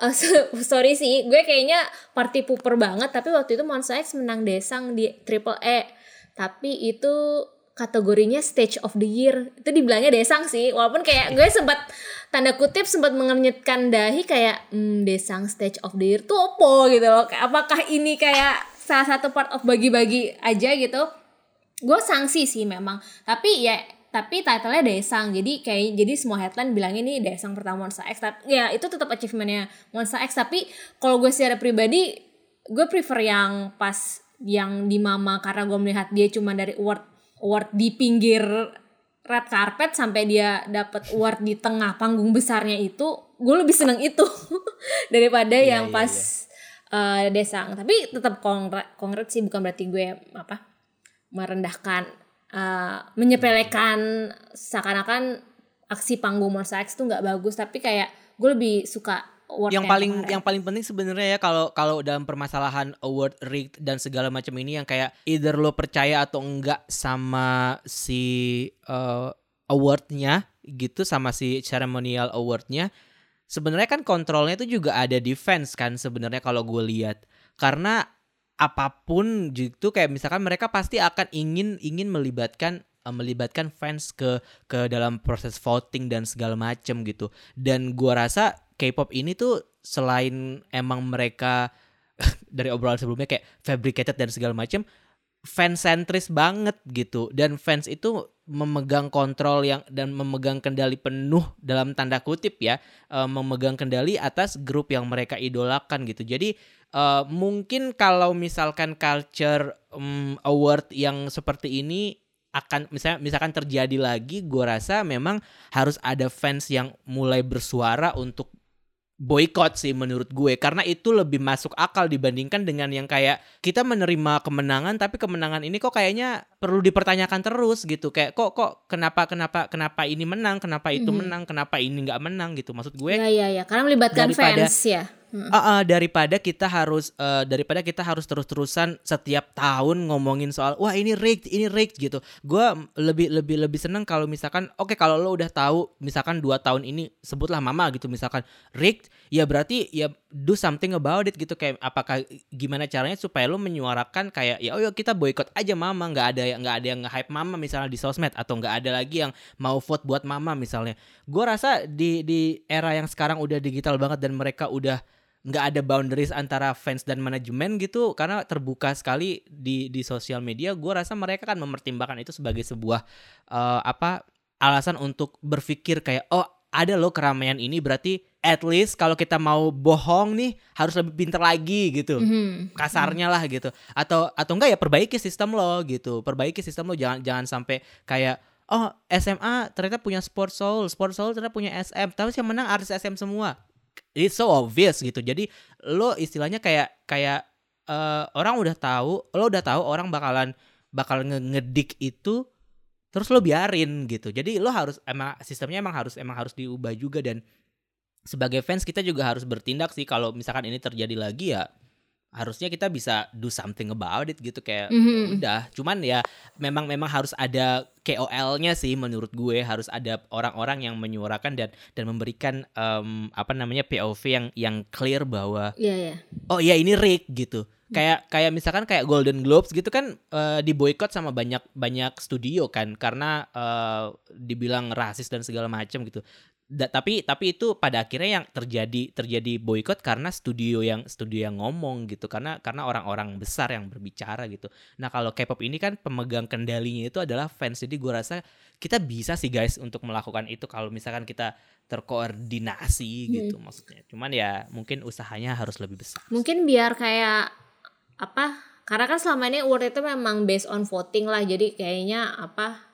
eh, sorry sih gue kayaknya party pooper banget tapi waktu itu Monster X menang desang di Triple E. Tapi itu kategorinya stage of the year. Itu dibilangnya desang sih walaupun kayak gue sempat tanda kutip sempat mengernyitkan dahi kayak hmm, desang stage of the year tuh opo gitu loh. Apakah ini kayak salah satu part of bagi-bagi aja gitu. Gue sanksi sih memang. Tapi ya tapi title-nya Daesang jadi kayak jadi semua headline bilangnya ini Daesang pertama Monster X tapi ya itu tetap achievementnya Monster X. Tapi kalau gue secara pribadi gue prefer yang pas yang di Mama karena gue melihat dia cuma dari award award di pinggir red carpet sampai dia dapat award di tengah panggung besarnya itu gue lebih seneng itu daripada Iya, yang iya, pas eh, Desang tapi tetap kongret kongret sih bukan berarti gue apa merendahkan eh, menyepelekan seakan-akan aksi panggung Monster X tuh nggak bagus tapi kayak gue lebih suka award yang paling kemarin. yang paling penting sebenarnya ya kalau kalau dalam permasalahan award rigged dan segala macam ini yang kayak either lo percaya atau enggak sama si uh, awardnya gitu sama si ceremonial awardnya sebenarnya kan kontrolnya itu juga ada di fans kan sebenarnya kalau gue lihat karena apa pun gitu kayak misalkan mereka pasti akan ingin ingin melibatkan eh, melibatkan fans ke ke dalam proses voting dan segala macam gitu. Dan gua rasa K-pop ini tuh selain emang mereka dari obrolan sebelumnya kayak fabricated dan segala macam fans sentris banget gitu. Dan fans itu memegang kontrol yang dan memegang kendali penuh dalam tanda kutip ya eh, memegang kendali atas grup yang mereka idolakan gitu. Jadi eh, mungkin kalau misalkan culture em, award yang seperti ini akan misalnya misalkan terjadi lagi gue rasa memang harus ada fans yang mulai bersuara untuk boykot sih menurut gue. Karena itu lebih masuk akal dibandingkan dengan yang kayak kita menerima kemenangan tapi kemenangan ini kok kayaknya perlu dipertanyakan terus gitu. Kayak kok kok kenapa kenapa kenapa ini menang kenapa itu Mhm. menang kenapa ini nggak menang gitu. Maksud gue ya ya ya karena melibatkan daripada- fans ya Hmm. Ah, ah, daripada kita harus eh, daripada kita harus terus-terusan setiap tahun ngomongin soal wah ini rigged ini rigged gitu. Gua lebih lebih lebih seneng kalau misalkan oke kalau lo udah tahu misalkan dua tahun ini sebutlah mama gitu misalkan rigged ya berarti ya do something about it gitu kayak apakah gimana caranya supaya lo menyuarakan kayak ya oh ya kita boykot aja mama nggak ada yang nggak ada yang nge-hype mama misalnya di sosmed atau nggak ada lagi yang mau vote buat mama misalnya. Gua rasa di di era yang sekarang udah digital banget dan mereka udah nggak ada boundaries antara fans dan manajemen gitu karena terbuka sekali di di sosial media gue rasa mereka kan mempertimbangkan itu sebagai sebuah eh, apa alasan untuk berpikir kayak oh ada loh keramaian ini berarti at least kalau kita mau bohong nih harus lebih pinter lagi gitu. Mhm. kasarnya lah gitu. Atau atau enggak ya perbaiki sistem lo gitu. Perbaiki sistem lo jangan jangan sampai kayak oh SMA ternyata punya Sport Soul Sport Soul ternyata punya SM tapi yang menang artis SM semua it's so obvious gitu. Jadi lo istilahnya kayak kayak eh, orang udah tahu lo udah tahu orang bakalan bakal nge- ngedik itu terus lo biarin gitu. Jadi lo harus emang sistemnya emang harus emang harus diubah juga dan sebagai fans kita juga harus bertindak sih kalau misalkan ini terjadi lagi ya harusnya kita bisa do something about it gitu kayak Mhm. udah. Cuman ya memang memang harus ada KOL-nya sih menurut gue. Harus ada orang-orang yang menyuarakan dan dan memberikan em, apa namanya POV yang yang clear bahwa Iya ya. oh iya ini rig gitu. Kayak kayak misalkan kayak Golden Globes gitu kan eh, diboykot sama banyak banyak studio kan. Karena eh, dibilang rasis dan segala macam gitu Da- tapi tapi itu pada akhirnya yang terjadi terjadi boykot karena studio yang studio yang ngomong gitu. Karena karena orang-orang besar yang berbicara gitu. Nah kalau K-pop ini kan pemegang kendalinya itu adalah fans. Jadi gue rasa kita bisa sih guys untuk melakukan itu kalau misalkan kita terkoordinasi gitu maksudnya. Cuman ya mungkin usahanya harus lebih besar. Mungkin biar kayak apa? Karena kan selama ini award itu memang based on voting lah. Jadi kayaknya apa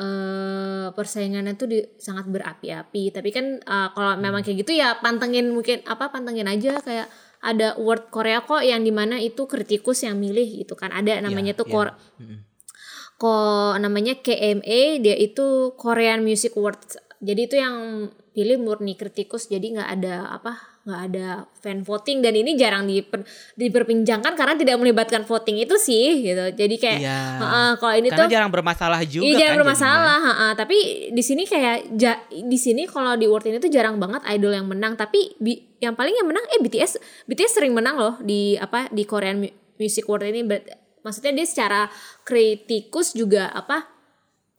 eh persaingannya tuh di, sangat berapi-api. Tapi kan eh, kalau memang kayak gitu ya pantengin mungkin apa pantengin aja kayak ada award Korea kok yang di mana itu kritikus yang milih gitu kan ada namanya Iya, tuh iya. Kor kok namanya KMA dia itu Korean Music Awards jadi itu yang pilih murni kritikus jadi nggak ada apa nggak ada fan voting dan ini jarang diper, diperbincangkan karena tidak melibatkan voting itu sih gitu jadi kayak Iya. "Heeh, kalau ini Karena tuh jarang bermasalah juga Iya jarang kan bermasalah, heeh. tapi di sini kayak ja- di sini kalau di award ini tuh jarang banget idol yang menang, tapi bi- yang paling yang menang eh BTS BTS sering menang loh di apa di Korean Mu- Music Award ini. Ber- Maksudnya dia secara kritikus juga apa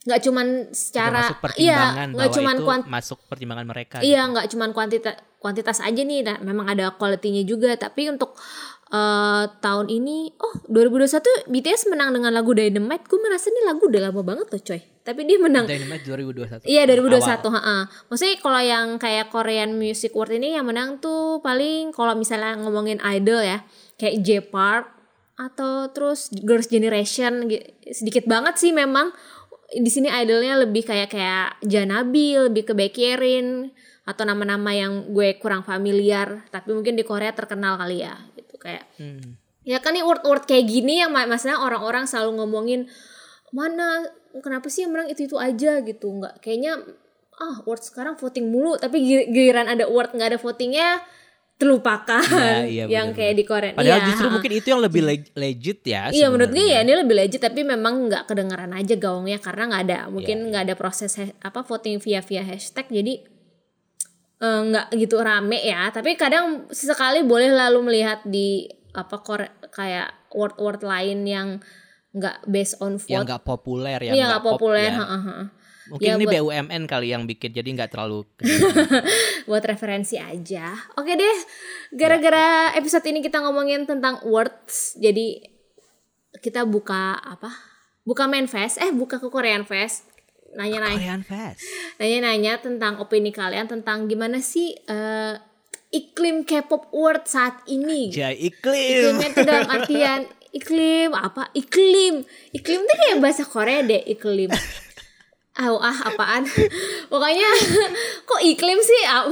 nggak cuman secara iya nggak cuman kuant- masuk pertimbangan mereka. Iya, gitu. nggak cuman kuantitas kuantitas aja nih, nah, memang ada quality-nya juga. Tapi untuk eh, tahun ini, oh 2021 BTS menang dengan lagu Dynamite. Gue merasa nih lagu udah lama banget loh, coy. tapi dia menang Dynamite 2021. Iya 2021 Awal. heeh. Maksudnya kalau yang kayak Korean Music Award ini yang menang tuh paling kalau misalnya ngomongin idol ya kayak J Park atau terus Girls Generation sedikit banget sih memang di sini idolnya lebih kayak kayak Janabi, lebih ke Baekhyun atau nama-nama yang gue kurang familiar tapi mungkin di Korea terkenal kali ya gitu. Kayak Hmm. Ya kan nih word-word kayak gini yang ma- maksudnya orang-orang selalu ngomongin mana kenapa sih yang menang itu itu aja? gitu. Nggak kayaknya ah word sekarang voting mulu. Tapi gil- giliran ada word nggak ada votingnya terlupakan Nah, iya, yang bener-bener. kayak di Korea. Padahal Iya, justru mungkin itu yang lebih leg- legit ya. Iya menurut gue ya ini lebih legit tapi memang nggak kedengeran aja gaungnya karena nggak ada mungkin Iya, nggak ada proses apa voting via via hashtag jadi eh, nggak gitu rame ya tapi kadang sesekali boleh lalu melihat di apa Kore- kayak word-word lain yang nggak based on vote yang nggak populer yang Iya nggak pop populer ya. ha, ha, ha. Mungkin Ya, ini buat- BUMN kali yang bikin jadi nggak terlalu buat referensi aja. Oke deh, gara-gara episode ini kita ngomongin tentang words, jadi kita buka apa? Buka main fest, eh buka ke Korean fest. Nanya-nanya, Korean Fest. nanya-nanya tentang opini kalian tentang gimana sih eh, iklim K-pop world saat ini. Jai iklim. Iklimnya itu dalam artian iklim apa? Iklim. Iklim tuh kayak bahasa Korea deh, iklim. Ah, ah apaan? Pokoknya kok iklim sih? Ah,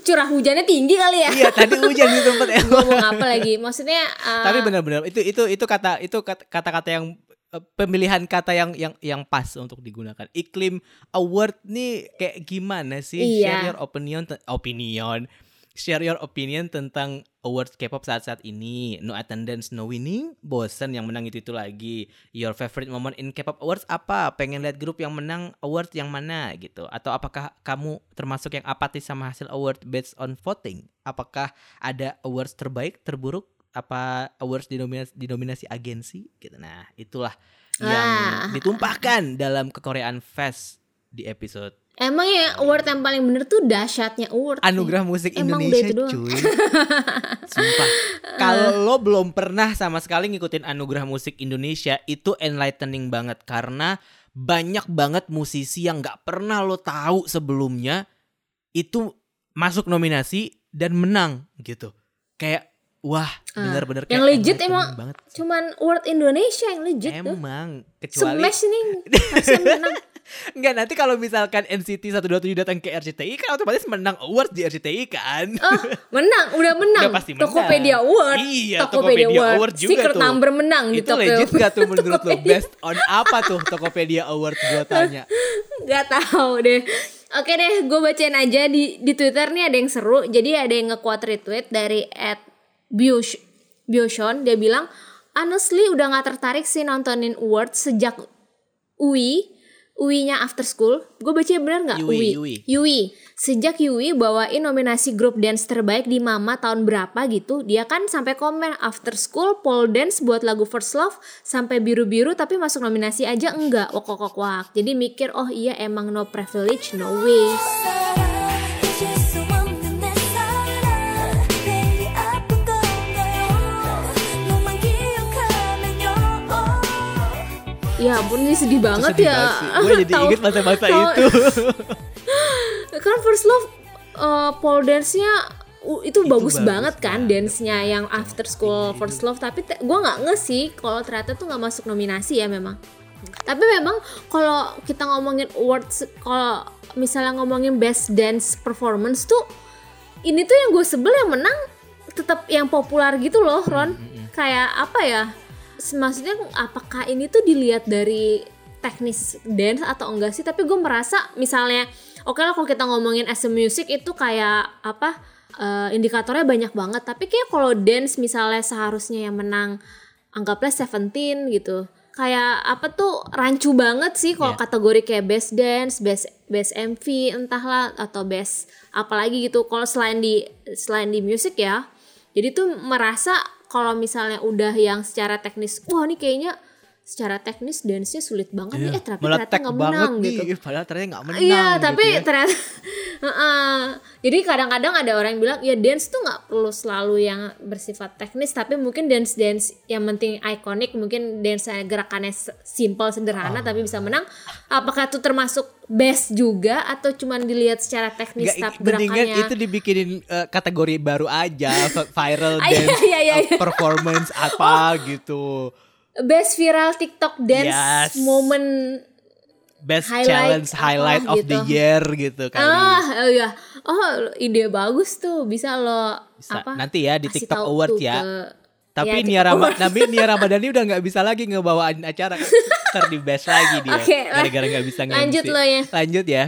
Curah hujannya tinggi kali ya. Iya tadi hujan di tempat ya. Ngomong apa lagi? Maksudnya eh, Tapi benar-benar itu itu itu kata itu kat- kata-kata yang eh, pemilihan kata yang yang yang pas untuk digunakan. Iklim award nih kayak gimana sih? Iya. Share your opinion opinion. Share your opinion tentang awards K-pop saat-saat ini. No attendance, no winning. Bosen yang menang itu itu lagi. Your favorite moment in K-pop awards apa? Pengen lihat grup yang menang award yang mana gitu? Atau apakah kamu termasuk yang apatis sama hasil award based on voting? Apakah ada awards terbaik, terburuk? Apa awards dinominasi, dinominasi agensi gitu. Nah, itulah yang Ah. ditumpahkan dalam kekoreaan fest di episode emang ya award yang paling bener tuh dahsyatnya award. nih. Anugerah Musik Emang Indonesia cuy. Sumpah. Kalau lo belum pernah sama sekali ngikutin Anugerah Musik Indonesia itu enlightening banget karena banyak banget musisi yang nggak pernah lo tahu sebelumnya itu masuk nominasi dan menang gitu. Kayak wah bener-bener kayak Ah, yang legit emang banget. Cuman award Indonesia yang legit tuh. Emang kecuali Smash nih menang. Enggak nanti kalau misalkan NCT 127 datang ke RCTI kan otomatis menang award di RCTI kan. Oh, menang, udah menang. Udah pasti menang. Tokopedia Award. Iya, Tokopedia Award juga Secret tuh. number menang di itu Tokyo. legit gak tuh menurut lo? Tokopedia. Based on apa tuh Tokopedia Award gue tanya? Gak tahu deh. Oke deh, gue bacain aja di di Twitter nih ada yang seru. Jadi ada yang nge-quote retweet dari at Biosh, Bioshon. Dia bilang, honestly udah gak tertarik sih nontonin awards sejak UI. UI-nya after school. Gue baca bener gak? Yui, UI. Yui. Yui. Sejak Yui bawain nominasi grup dance terbaik di Mama tahun berapa gitu, dia kan sampai komen after school pole dance buat lagu First Love sampai biru-biru tapi masuk nominasi aja enggak. Wak wak wak wak. Jadi mikir oh iya emang no privilege no way. Ya ampun ini sedih banget Sedih ya. Gue jadi inget masa-masa itu. kan First Love uh, pole dance-nya uh, itu, bagus, bagus banget kan banget. dance-nya yang after school First Love. Tapi te- gue nggak nge sih kalau ternyata tuh nggak masuk nominasi ya memang. Tapi memang kalau kita ngomongin awards kalau misalnya ngomongin best dance performance tuh ini tuh yang gue sebel yang menang tetap yang populer gitu loh Ron. Kayak apa ya maksudnya apakah ini tuh dilihat dari teknis dance atau enggak sih tapi gue merasa misalnya oke lah kalau kita ngomongin as a music itu kayak apa eh, indikatornya banyak banget tapi kayak kalau dance misalnya seharusnya yang menang anggaplah Seventeen gitu kayak apa tuh rancu banget sih kalau Iya. kategori kayak best dance, best best MV entahlah atau best apalagi gitu. Kalau selain di selain di musik ya. Jadi tuh merasa kalau misalnya udah yang secara teknis, wah ini kayaknya secara teknis dance-nya sulit banget nih, eh tapi ternyata Meletek nggak banget menang nih, gitu. padahal ternyata nggak menang. Iya, gitu tapi ya. ternyata Heeh. Jadi kadang-kadang ada orang yang bilang ya dance tuh nggak perlu selalu yang bersifat teknis tapi mungkin dance dance yang penting ikonik mungkin dance gerakannya simple sederhana Oh. tapi bisa menang. Apakah itu termasuk best juga atau cuman dilihat secara teknis Nggak, tapi gerakannya? itu dibikinin eh, kategori baru aja vi- viral Ah, iya, dance iya, iya, iya. performance apa gitu Best viral TikTok dance Yes. moment best Highlight challenge highlight of the gitu. year gitu kali Ah, oh ya. Oh, ide bagus tuh. Bisa lo Bisa. apa? Nanti ya di TikTok Award ya. ke- tapi ya, Nia Rama tapi Nia Ramadhani udah nggak bisa lagi ngebawain acara ntar di best lagi dia Oke, lah. gara-gara nggak bisa Lanjut nge-MC. lo ya. lanjut ya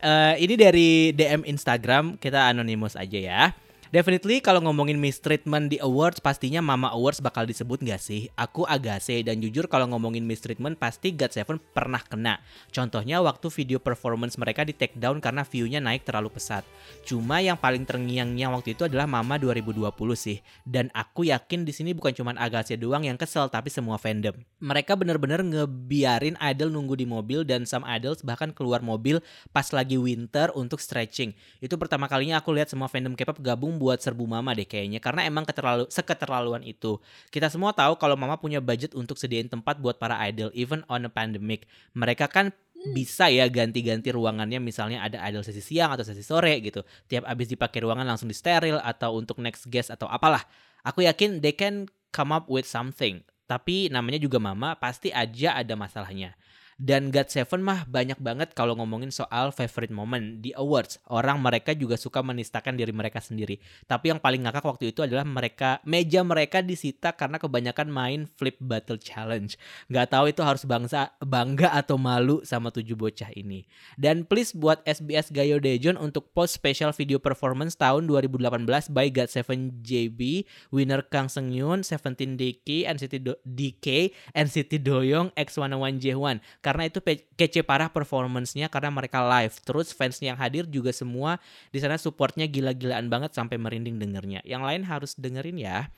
Eh, ini dari DM Instagram kita anonymous aja ya Definitely kalau ngomongin mistreatment di awards pastinya Mama Awards bakal disebut gak sih? Aku agase dan jujur kalau ngomongin mistreatment pasti God7 pernah kena. Contohnya waktu video performance mereka di take down karena view-nya naik terlalu pesat. Cuma yang paling terngiang-ngiang waktu itu adalah Mama 2020 sih. Dan aku yakin di sini bukan cuma Agase doang yang kesel tapi semua fandom. Mereka bener-bener ngebiarin idol nunggu di mobil dan some idols bahkan keluar mobil pas lagi winter untuk stretching. Itu pertama kalinya aku lihat semua fandom K-pop gabung buat serbu Mama deh kayaknya karena emang keterlalu seketerlaluan itu. Kita semua tahu kalau Mama punya budget untuk sediain tempat buat para idol even on a pandemic. Mereka kan bisa ya ganti-ganti ruangannya misalnya ada idol sesi siang atau sesi sore gitu. Tiap abis dipakai ruangan langsung di steril atau untuk next guest atau apalah. Aku yakin they can come up with something. Tapi namanya juga mama pasti aja ada masalahnya. Dan God7 mah banyak banget kalau ngomongin soal favorite moment di awards. Orang mereka juga suka menistakan diri mereka sendiri. Tapi yang paling ngakak waktu itu adalah mereka meja mereka disita karena kebanyakan main flip battle challenge. Nggak tahu itu harus bangsa bangga atau malu sama tujuh bocah ini. Dan please buat SBS Gayo Dejon untuk post special video performance tahun 2018 by God7 JB, winner Kang Seung Yoon, Seventeen DK, NCT Do- DK, NCT Doyoung, X101 J1. Karena itu kece parah performance-nya karena mereka live. Terus fans yang hadir juga semua di sana supportnya gila-gilaan banget sampai merinding dengernya. Yang lain harus dengerin ya.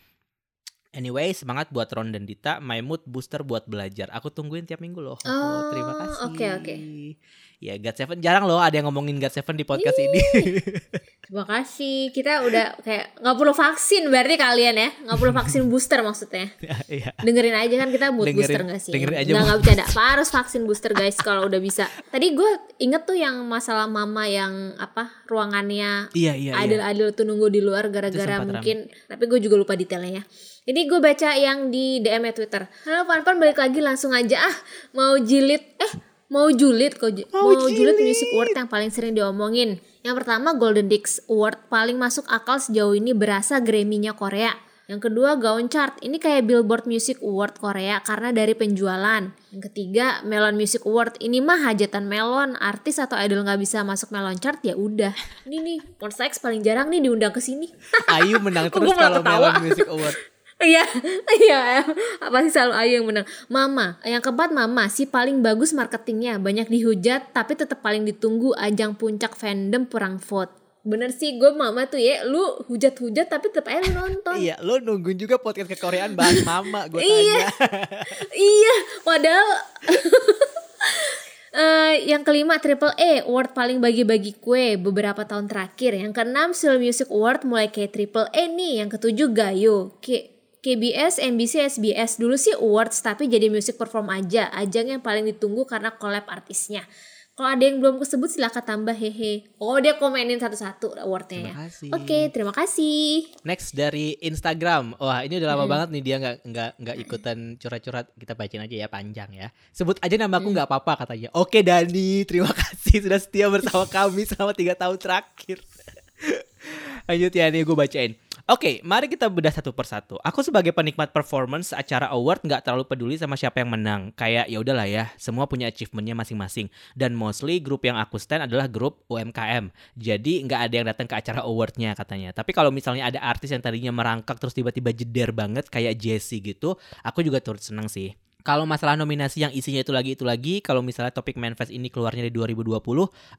Anyway, semangat buat Ron dan Dita. My mood booster buat belajar. Aku tungguin tiap minggu loh. Oh, terima kasih. oke, oke. Ya, God7 jarang loh ada yang ngomongin God7 di podcast ini. Terima kasih. Kita udah kayak nggak perlu vaksin berarti kalian ya. Nggak perlu vaksin booster maksudnya. Iya. Dengerin aja kan kita mood Dengerin- booster gak sih? dengerin aja Nggak, bercanda. Harus vaksin booster guys kalau udah bisa. Tadi gue inget tuh yang masalah mama yang apa ruangannya Iya, iya, iya. idol-idol tuh nunggu di luar gara-gara mungkin tapi gue juga lupa detailnya ya ini gue baca yang di DM -nya Twitter halo Pan-Pan balik lagi langsung aja ah mau jilid eh mau julid kok ju- mau, julid music award yang paling sering diomongin. Yang pertama Golden Disc Award paling masuk akal sejauh ini berasa Grammy-nya Korea. Yang kedua Gaon Chart. Ini kayak Billboard Music Award Korea karena dari penjualan. Yang ketiga Melon Music Award. Ini mah hajatan melon. Artis atau idol nggak bisa masuk Melon Chart ya udah. Ini nih Monsta X paling jarang nih diundang ke sini. Ayu menang terus kalau? Melon Music Award. Iya, iya, pasti selalu Ayu yang menang. Mama, yang keempat Mama sih paling bagus marketingnya, banyak dihujat tapi tetap paling ditunggu ajang puncak fandom perang vote. Bener sih, gue Mama tuh ya, lu hujat-hujat tapi tetap aja lu nonton. Iya, lo nungguin juga podcast ke Koreaan bahas mama gue Iya. tanya. iya, padahal Eh, yang kelima Triple A Award paling bagi-bagi kue beberapa tahun terakhir. Yang keenam Seoul Music Award mulai kayak Triple A nih. Yang ketujuh Gayo. K KBS, NBC, SBS dulu sih awards tapi jadi music perform aja. Ajang yang paling ditunggu karena collab artisnya. Kalau ada yang belum kesebut silahkan tambah hehe. Oh dia komenin satu-satu awardnya ya. Oke terima kasih. Next dari Instagram. Wah, ini udah lama Hmm. banget nih dia nggak nggak nggak ikutan curhat-curhat. Kita bacain aja ya panjang ya. Sebut aja nama Hmm. aku nggak apa-apa katanya. Oke Dani, terima kasih sudah setia bersama kami selama tiga tahun terakhir. Lanjut ya nih gue bacain. Oke, mari kita bedah satu persatu. Aku sebagai penikmat performance acara award nggak terlalu peduli sama siapa yang menang. Kayak ya udahlah ya, semua punya achievementnya masing-masing. Dan mostly grup yang aku stand adalah grup UMKM. Jadi nggak ada yang datang ke acara awardnya katanya. Tapi kalau misalnya ada artis yang tadinya merangkak terus tiba-tiba jeder banget kayak Jessie gitu, aku juga turut senang sih. Kalau masalah nominasi yang isinya itu lagi itu lagi, kalau misalnya topik Manfest ini keluarnya di 2020,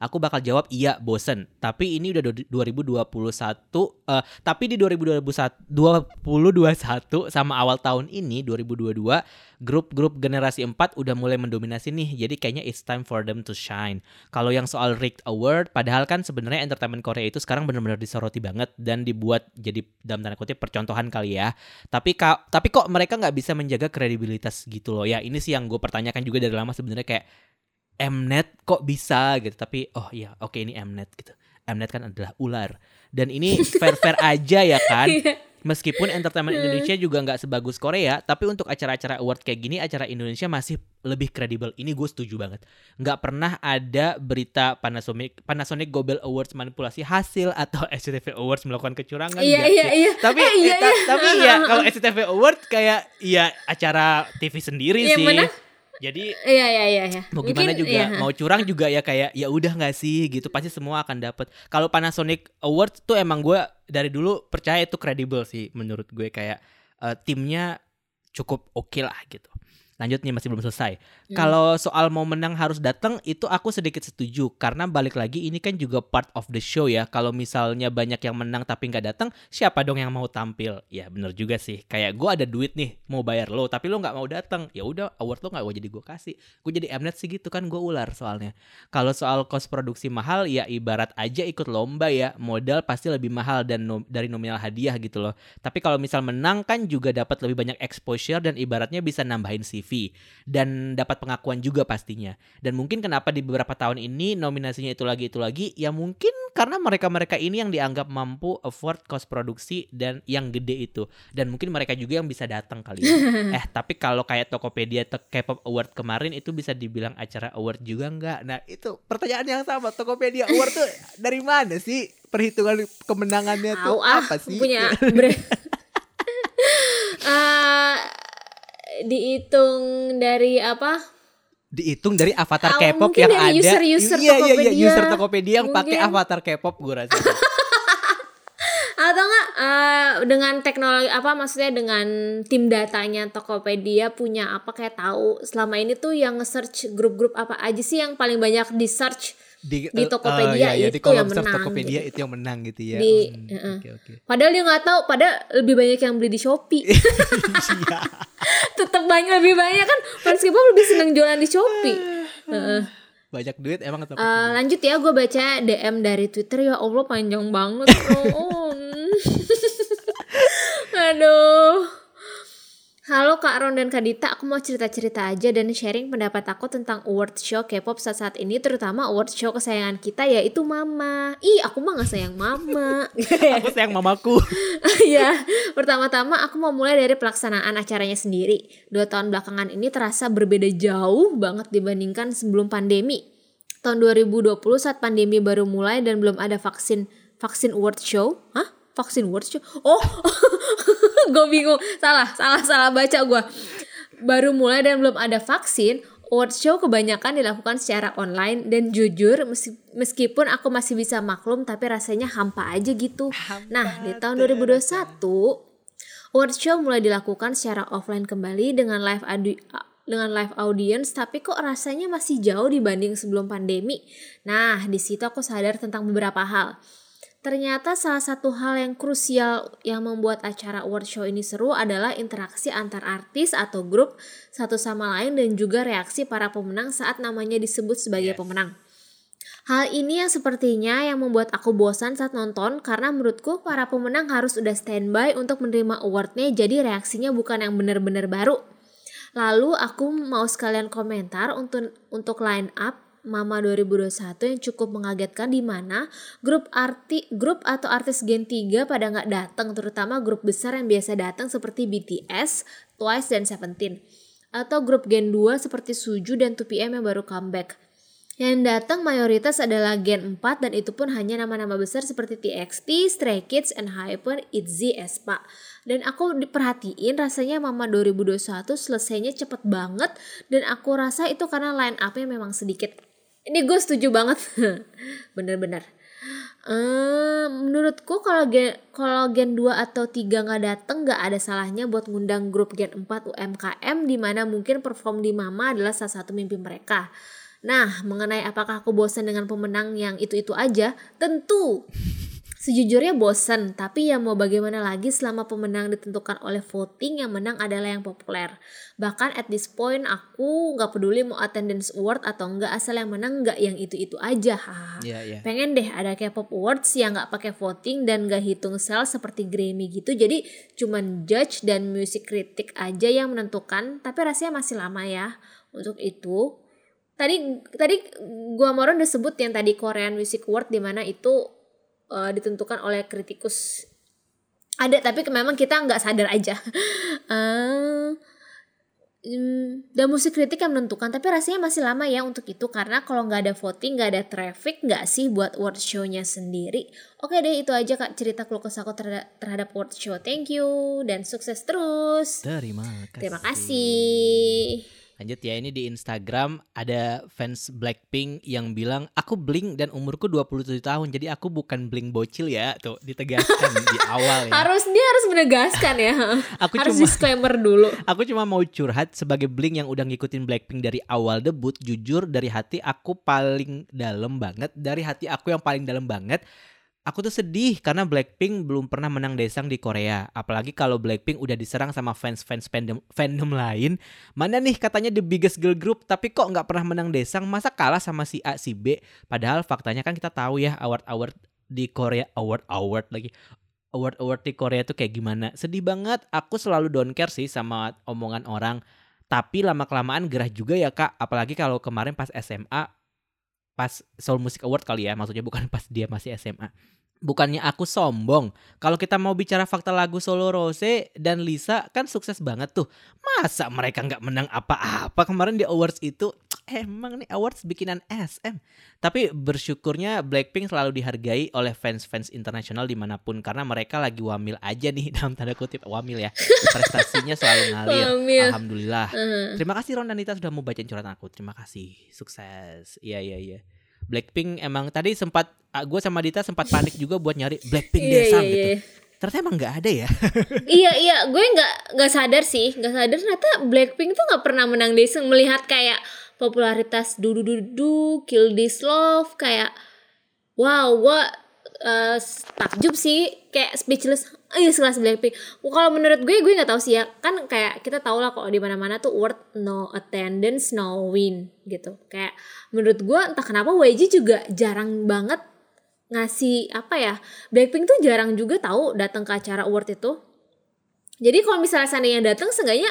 aku bakal jawab iya bosen. Tapi ini udah du- 2021, eh, tapi di 2021 2021 sama awal tahun ini 2022, grup-grup generasi 4 udah mulai mendominasi nih. Jadi kayaknya it's time for them to shine. Kalau yang soal Rigged Award, padahal kan sebenarnya entertainment Korea itu sekarang benar-benar disoroti banget dan dibuat jadi dalam tanda kutip percontohan kali ya. Tapi ka- tapi kok mereka nggak bisa menjaga kredibilitas gitu loh ya. Ini sih yang gue pertanyakan juga dari lama sebenarnya kayak Mnet kok bisa gitu. Tapi oh iya oke ini Mnet gitu. Mnet kan adalah ular dan ini fair-fair aja ya kan. Iya. Meskipun entertainment Indonesia juga nggak sebagus Korea, tapi untuk acara-acara award kayak gini, acara Indonesia masih lebih kredibel. Ini gue setuju banget. Nggak pernah ada berita Panasonic Panasonic Gobel Awards manipulasi hasil atau SCTV Awards melakukan kecurangan. Iya iya iya. Tapi Eh, iya, eh, iya. tapi ya kalau SCTV Award kayak ya acara TV sendiri Iya, sih. mana? Jadi Iya iya iya iya. mau gimana Mungkin, juga iya. mau curang juga ya kayak ya udah nggak sih gitu pasti semua akan dapet kalau Panasonic Awards tuh emang gue dari dulu percaya itu kredibel sih menurut gue kayak eh, timnya cukup oke lah gitu lanjut nih masih belum selesai. Hmm. kalau soal mau menang harus datang itu aku sedikit setuju. Karena balik lagi ini kan juga part of the show ya. Kalau misalnya banyak yang menang tapi nggak datang siapa dong yang mau tampil? Ya bener juga sih. Kayak gue ada duit nih mau bayar lo tapi lo nggak mau datang. Ya udah award lo nggak gue jadi gue kasih. Gue jadi Mnet sih gitu kan gue ular soalnya. Kalau soal cost produksi mahal ya ibarat aja ikut lomba ya. Modal pasti lebih mahal dan nom- dari nominal hadiah gitu loh. Tapi kalau misal menang kan juga dapat lebih banyak exposure dan ibaratnya bisa nambahin CV dan dapat pengakuan juga pastinya. Dan mungkin kenapa di beberapa tahun ini nominasinya itu lagi itu lagi ya mungkin karena mereka-mereka ini yang dianggap mampu afford cost produksi dan yang gede itu. Dan mungkin mereka juga yang bisa datang kali ya. eh tapi kalau kayak Tokopedia K-pop Award kemarin itu bisa dibilang acara award juga nggak? Nah itu pertanyaan yang sama Tokopedia Award tuh dari mana sih? Perhitungan kemenangannya tuh ah apa sih? punya bre- Eh, dihitung dari apa? dihitung dari avatar Ah, K-pop yang dari ada. user-user iya, iya, iya, Tokopedia. user Tokopedia yang pakai avatar K-pop gue rasa. Atau enggak eh, dengan teknologi apa maksudnya dengan tim datanya Tokopedia punya apa kayak tahu. Selama ini tuh yang nge-search grup-grup apa aja sih yang paling banyak di search di, Di eh, Tokopedia iya, iya, di itu kolom yang menang, Tokopedia gitu. itu yang menang gitu ya Di- Hmm, heeh. oke oke Padahal dia nggak tahu, padahal lebih banyak yang beli di Shopee. Iya. Tetap banyak lebih banyak kan K-pop lebih seneng jualan di Shopee. Heeh. banyak duit emang Tokopedia lanjut ya, gue baca DM dari Twitter ya Allah panjang banget. Oh. Aduh. Halo Kak Ron dan Kak Dita, aku mau cerita-cerita aja dan sharing pendapat aku tentang award show K-pop saat-saat ini, terutama award show kesayangan kita yaitu Mama. Ih, aku mah gak sayang Mama. aku sayang mamaku ya, pertama-tama aku mau mulai dari pelaksanaan acaranya sendiri. Dua tahun belakangan ini terasa berbeda jauh banget dibandingkan sebelum pandemi. Tahun 2020 saat pandemi baru mulai dan belum ada vaksin vaksin award show. Hah? Vaksin show? Oh, gue bingung. Salah, salah, salah baca gue. Baru mulai dan belum ada vaksin. Award show kebanyakan dilakukan secara online dan jujur meski- meskipun aku masih bisa maklum tapi rasanya hampa aja gitu. nah, di tahun 2021 award show mulai dilakukan secara offline kembali dengan live adu- dengan live audience tapi kok rasanya masih jauh dibanding sebelum pandemi. Nah, di situ aku sadar tentang beberapa hal. Ternyata salah satu hal yang krusial yang membuat acara award show ini seru adalah interaksi antar artis atau grup satu sama lain dan juga reaksi para pemenang saat namanya disebut sebagai pemenang. Hal ini yang sepertinya yang membuat aku bosan saat nonton karena menurutku para pemenang harus udah standby untuk menerima awardnya jadi reaksinya bukan yang benar-benar baru. Lalu aku mau sekalian komentar untuk untuk line up Mama 2021 yang cukup mengagetkan di mana grup arti grup atau artis Gen 3 pada nggak datang terutama grup besar yang biasa datang seperti BTS, Twice dan Seventeen atau grup Gen 2 seperti Suju dan 2PM yang baru comeback. Yang datang mayoritas adalah Gen 4 dan itu pun hanya nama-nama besar seperti TXT, Stray Kids, and Hyper, ITZY, aespa. Dan aku diperhatiin rasanya Mama 2021 selesainya cepet banget dan aku rasa itu karena line up-nya memang sedikit. Ini gue setuju banget. Bener-bener. Eh, menurutku kalau gen kalau gen 2 atau 3 nggak dateng nggak ada salahnya buat ngundang grup gen 4 UMKM di mana mungkin perform di Mama adalah salah satu mimpi mereka. Nah, mengenai apakah aku bosan dengan pemenang yang itu-itu aja? Tentu. Sejujurnya bosan, tapi ya mau bagaimana lagi selama pemenang ditentukan oleh voting yang menang adalah yang populer. Bahkan at this point aku nggak peduli mau attendance award atau enggak asal yang menang nggak yang itu-itu aja. Hahaha. Iya, iya. Pengen deh ada K-pop awards yang nggak pakai voting dan nggak hitung sel seperti Grammy gitu. Jadi cuman judge dan music critic aja yang menentukan. Tapi rasanya masih lama ya untuk itu. Tadi tadi gua Moron udah sebut yang tadi Korean Music Award di mana itu eh, ditentukan oleh kritikus. Ada tapi memang kita nggak sadar aja. Eh, Hmm, dan musik kritik yang menentukan tapi rasanya masih lama ya untuk itu karena kalau nggak ada voting nggak ada traffic nggak sih buat award show-nya sendiri oke deh itu aja kak cerita keluh kesah aku terhadap, terhadap award show thank you dan sukses terus Terima kasih. terima kasih Lanjut ya, ini di Instagram ada fans Blackpink yang bilang, aku Blink dan umurku 27 tahun, jadi aku bukan Blink bocil ya. Tuh, ditegaskan di awal ya. harus dia harus menegaskan ya Aku harus cuma- disclaimer dulu Aku cuma mau curhat sebagai Blink yang udah ngikutin Blackpink dari awal debut, jujur dari hati aku paling dalam banget, dari hati aku yang paling dalam banget. Aku tuh sedih karena Blackpink belum pernah menang desang di Korea. Apalagi kalau Blackpink udah diserang sama fans-fans fandom, fandom lain. Mana nih katanya the biggest girl group tapi kok nggak pernah menang desang masa kalah sama si A si B. Padahal faktanya kan kita tahu ya award-award di Korea award-award lagi award-award di Korea tuh kayak gimana. Sedih banget. Aku selalu don't care sih sama omongan orang. Tapi lama-kelamaan gerah juga ya kak. Apalagi kalau kemarin pas SMA. Pas Seoul Music Award kali ya. Maksudnya bukan pas dia masih SMA. Bukannya aku sombong. Kalau kita mau bicara fakta lagu Solo Rose dan Lisa kan sukses banget tuh. Masa mereka nggak menang apa-apa kemarin di awards itu? Emang nih awards bikinan SM. Tapi bersyukurnya Blackpink selalu dihargai oleh fans-fans internasional di mana pun karena mereka lagi wamil aja nih dalam tanda kutip wamil ya. Prestasinya selalu ngalir. Wamil. Alhamdulillah. Eh, Terima kasih Ron dan Nita sudah mau bacain curhatan aku. Terima kasih. Sukses. Iya iya iya. Blackpink emang tadi sempat gue sama Dita sempat panik juga buat nyari Blackpink iya desang iya gitu. iya. Ternyata emang nggak ada ya. iya iya. Gue nggak nggak sadar sih. Nggak sadar. Ternyata Blackpink tuh nggak pernah menang desang melihat kayak popularitas dudu dudu kill this love kayak wow gue eh, takjub sih kayak speechless oh iya sekelas Blackpink kalau menurut gue gue nggak tahu sih ya. Kan kayak kita tahu lah kalau di mana mana tuh word no attendance no win gitu. Kayak menurut gue entah kenapa YG juga jarang banget ngasih apa ya Blackpink tuh jarang juga tahu datang ke acara award itu. Jadi kalau misalnya seandainya datang seenggaknya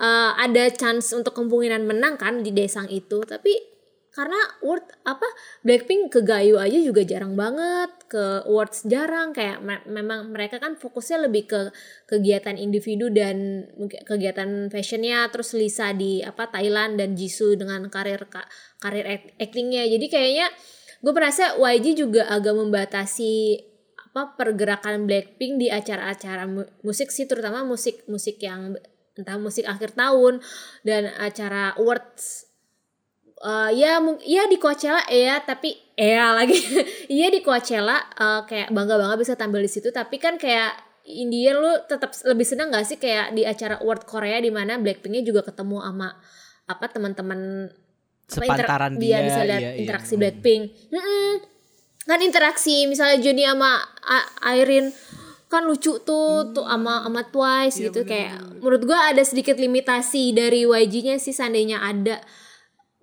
eh, ada chance untuk kemungkinan menang kan di desang itu. Tapi karena award apa Blackpink ke Gayo aja juga jarang banget ke awards jarang kayak me- memang mereka kan fokusnya lebih ke kegiatan individu dan kegiatan fashionnya terus Lisa di apa Thailand dan Jisoo dengan karir ka- karir act- actingnya. Jadi kayaknya gue merasa YG juga agak membatasi apa pergerakan Blackpink di acara-acara mu- musik sih terutama musik musik yang entah musik akhir tahun dan acara awards Eh, ya ya di Coachella ya tapi ya lagi iya di Coachella eh, kayak bangga bangga bisa tampil di situ tapi kan kayak India lu tetap lebih seneng gak sih kayak di acara award Korea di mana Blackpinknya juga ketemu sama apa teman-teman apa, inter- Sepantaran dia dia, bisa lihat iya, iya. interaksi Hmm. Blackpink Mm-mm. kan interaksi misalnya Johnny sama Irene kan lucu tuh tuh sama sama Twice Iya, gitu kayak menurut gua ada sedikit limitasi dari YG-nya sih seandainya ada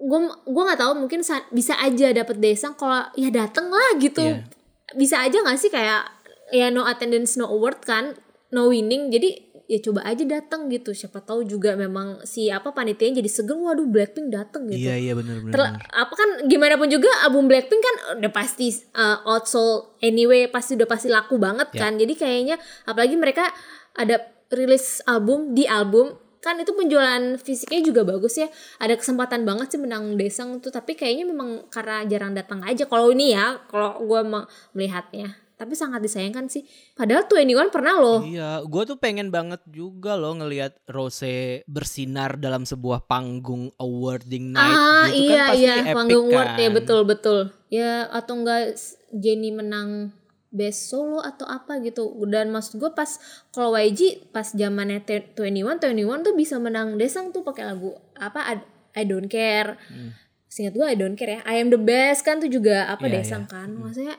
gue gue nggak tahu mungkin sa- bisa aja dapet desang kalau ya dateng lah gitu Iya. bisa aja nggak sih kayak ya no attendance no award kan no winning jadi ya coba aja dateng gitu siapa tahu juga memang si apa panitianya jadi seger waduh Blackpink dateng gitu Iya iya benar benar. Apa kan gimana pun juga album Blackpink kan udah pasti uh, outsold anyway pasti udah pasti laku banget Ya. kan jadi kayaknya apalagi mereka ada rilis album di album kan itu penjualan fisiknya juga bagus ya. Ada kesempatan banget sih menang desang tuh tapi kayaknya memang karena jarang datang aja. Kalau ini ya kalau gue melihatnya tapi sangat disayangkan sih. Padahal 21 pernah loh. Iya, gue tuh pengen banget juga loh ngelihat Rose bersinar dalam sebuah panggung awarding night ah gitu iya kan pasti iya epic panggung award ya kan. betul betul. Ya atau enggak Jenny menang best solo atau apa gitu. Dan maksud gue pas kalau YG pas zamannya Te- 21 21 tuh bisa menang desang tuh pakai lagu apa I, don't care. Hmm. Seingat gue I don't care ya. I am the best kan tuh juga apa Iya, desang iya. kan maksudnya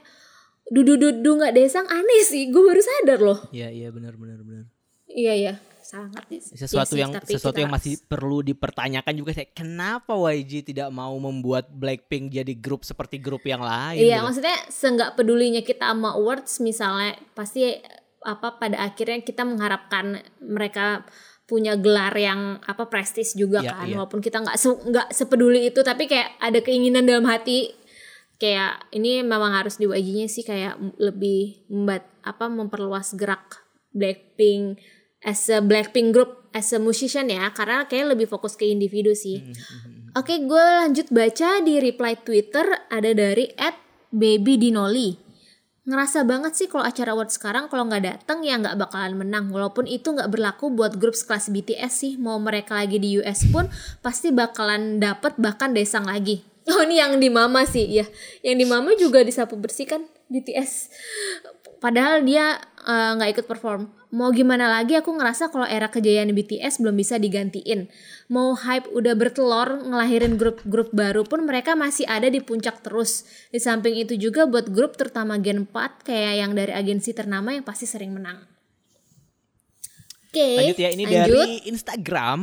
dudu dudu nggak desang aneh sih. Gue baru sadar loh. Iya iya benar benar benar. iya iya sangat Sesuatu Iya sih, yang tapi sesuatu kita- yang masih perlu dipertanyakan juga saya kenapa YG tidak mau membuat Blackpink jadi grup seperti grup yang lain? Iya, gitu. maksudnya seenggak pedulinya kita sama awards misalnya pasti apa pada akhirnya kita mengharapkan mereka punya gelar yang apa prestis juga Iya, kan iya. walaupun kita nggak se- nggak sepeduli itu tapi kayak ada keinginan dalam hati kayak ini memang harus di YG-nya sih kayak lebih membat apa memperluas gerak Blackpink as a Blackpink group as a musician ya karena kayak lebih fokus ke individu sih. Oke, gue lanjut baca di reply Twitter ada dari @babydinoli. Ngerasa banget sih kalau acara award sekarang kalau nggak datang ya nggak bakalan menang. Walaupun itu nggak berlaku buat grup sekelas BTS sih. Mau mereka lagi di US pun pasti bakalan dapet bahkan desang lagi. Oh ini yang di Mama sih ya. Yang di Mama juga disapu bersihkan BTS. Padahal dia eh, nggak ikut perform. Mau gimana lagi aku ngerasa kalau era kejayaan BTS belum bisa digantiin. Mau hype udah bertelur ngelahirin grup-grup baru pun mereka masih ada di puncak terus. Di samping itu juga buat grup terutama Gen 4 kayak yang dari agensi ternama yang pasti sering menang. Oke, Lanjut ya ini lanjut. dari Instagram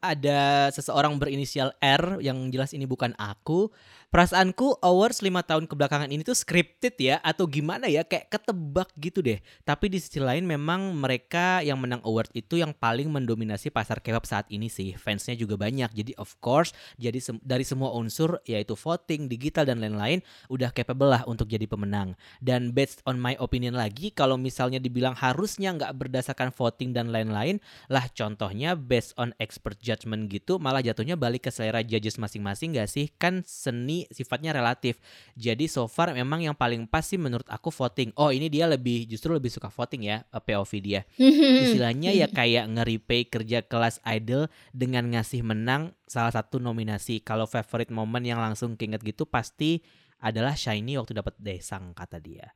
ada seseorang berinisial R yang jelas ini bukan aku. Perasaanku awards 5 tahun kebelakangan ini tuh scripted ya atau gimana ya kayak ketebak gitu deh. Tapi di sisi lain memang mereka yang menang award itu yang paling mendominasi pasar K-pop saat ini sih. Fansnya juga banyak. Jadi of course jadi sem- dari semua unsur yaitu voting, digital dan lain-lain udah capable lah untuk jadi pemenang. Dan based on my opinion lagi kalau misalnya dibilang harusnya nggak berdasarkan voting dan lain-lain lah contohnya based on expert judgment gitu malah jatuhnya balik ke selera judges masing-masing gak sih kan seni sifatnya relatif. Jadi so far memang yang paling pas sih menurut aku voting. Oh ini dia lebih justru lebih suka voting ya eh, POV dia. Istilahnya ya kayak nge-repay kerja kelas idol dengan ngasih menang salah satu nominasi. Kalau favorite moment yang langsung keinget gitu pasti adalah Shiny waktu dapat desang kata dia.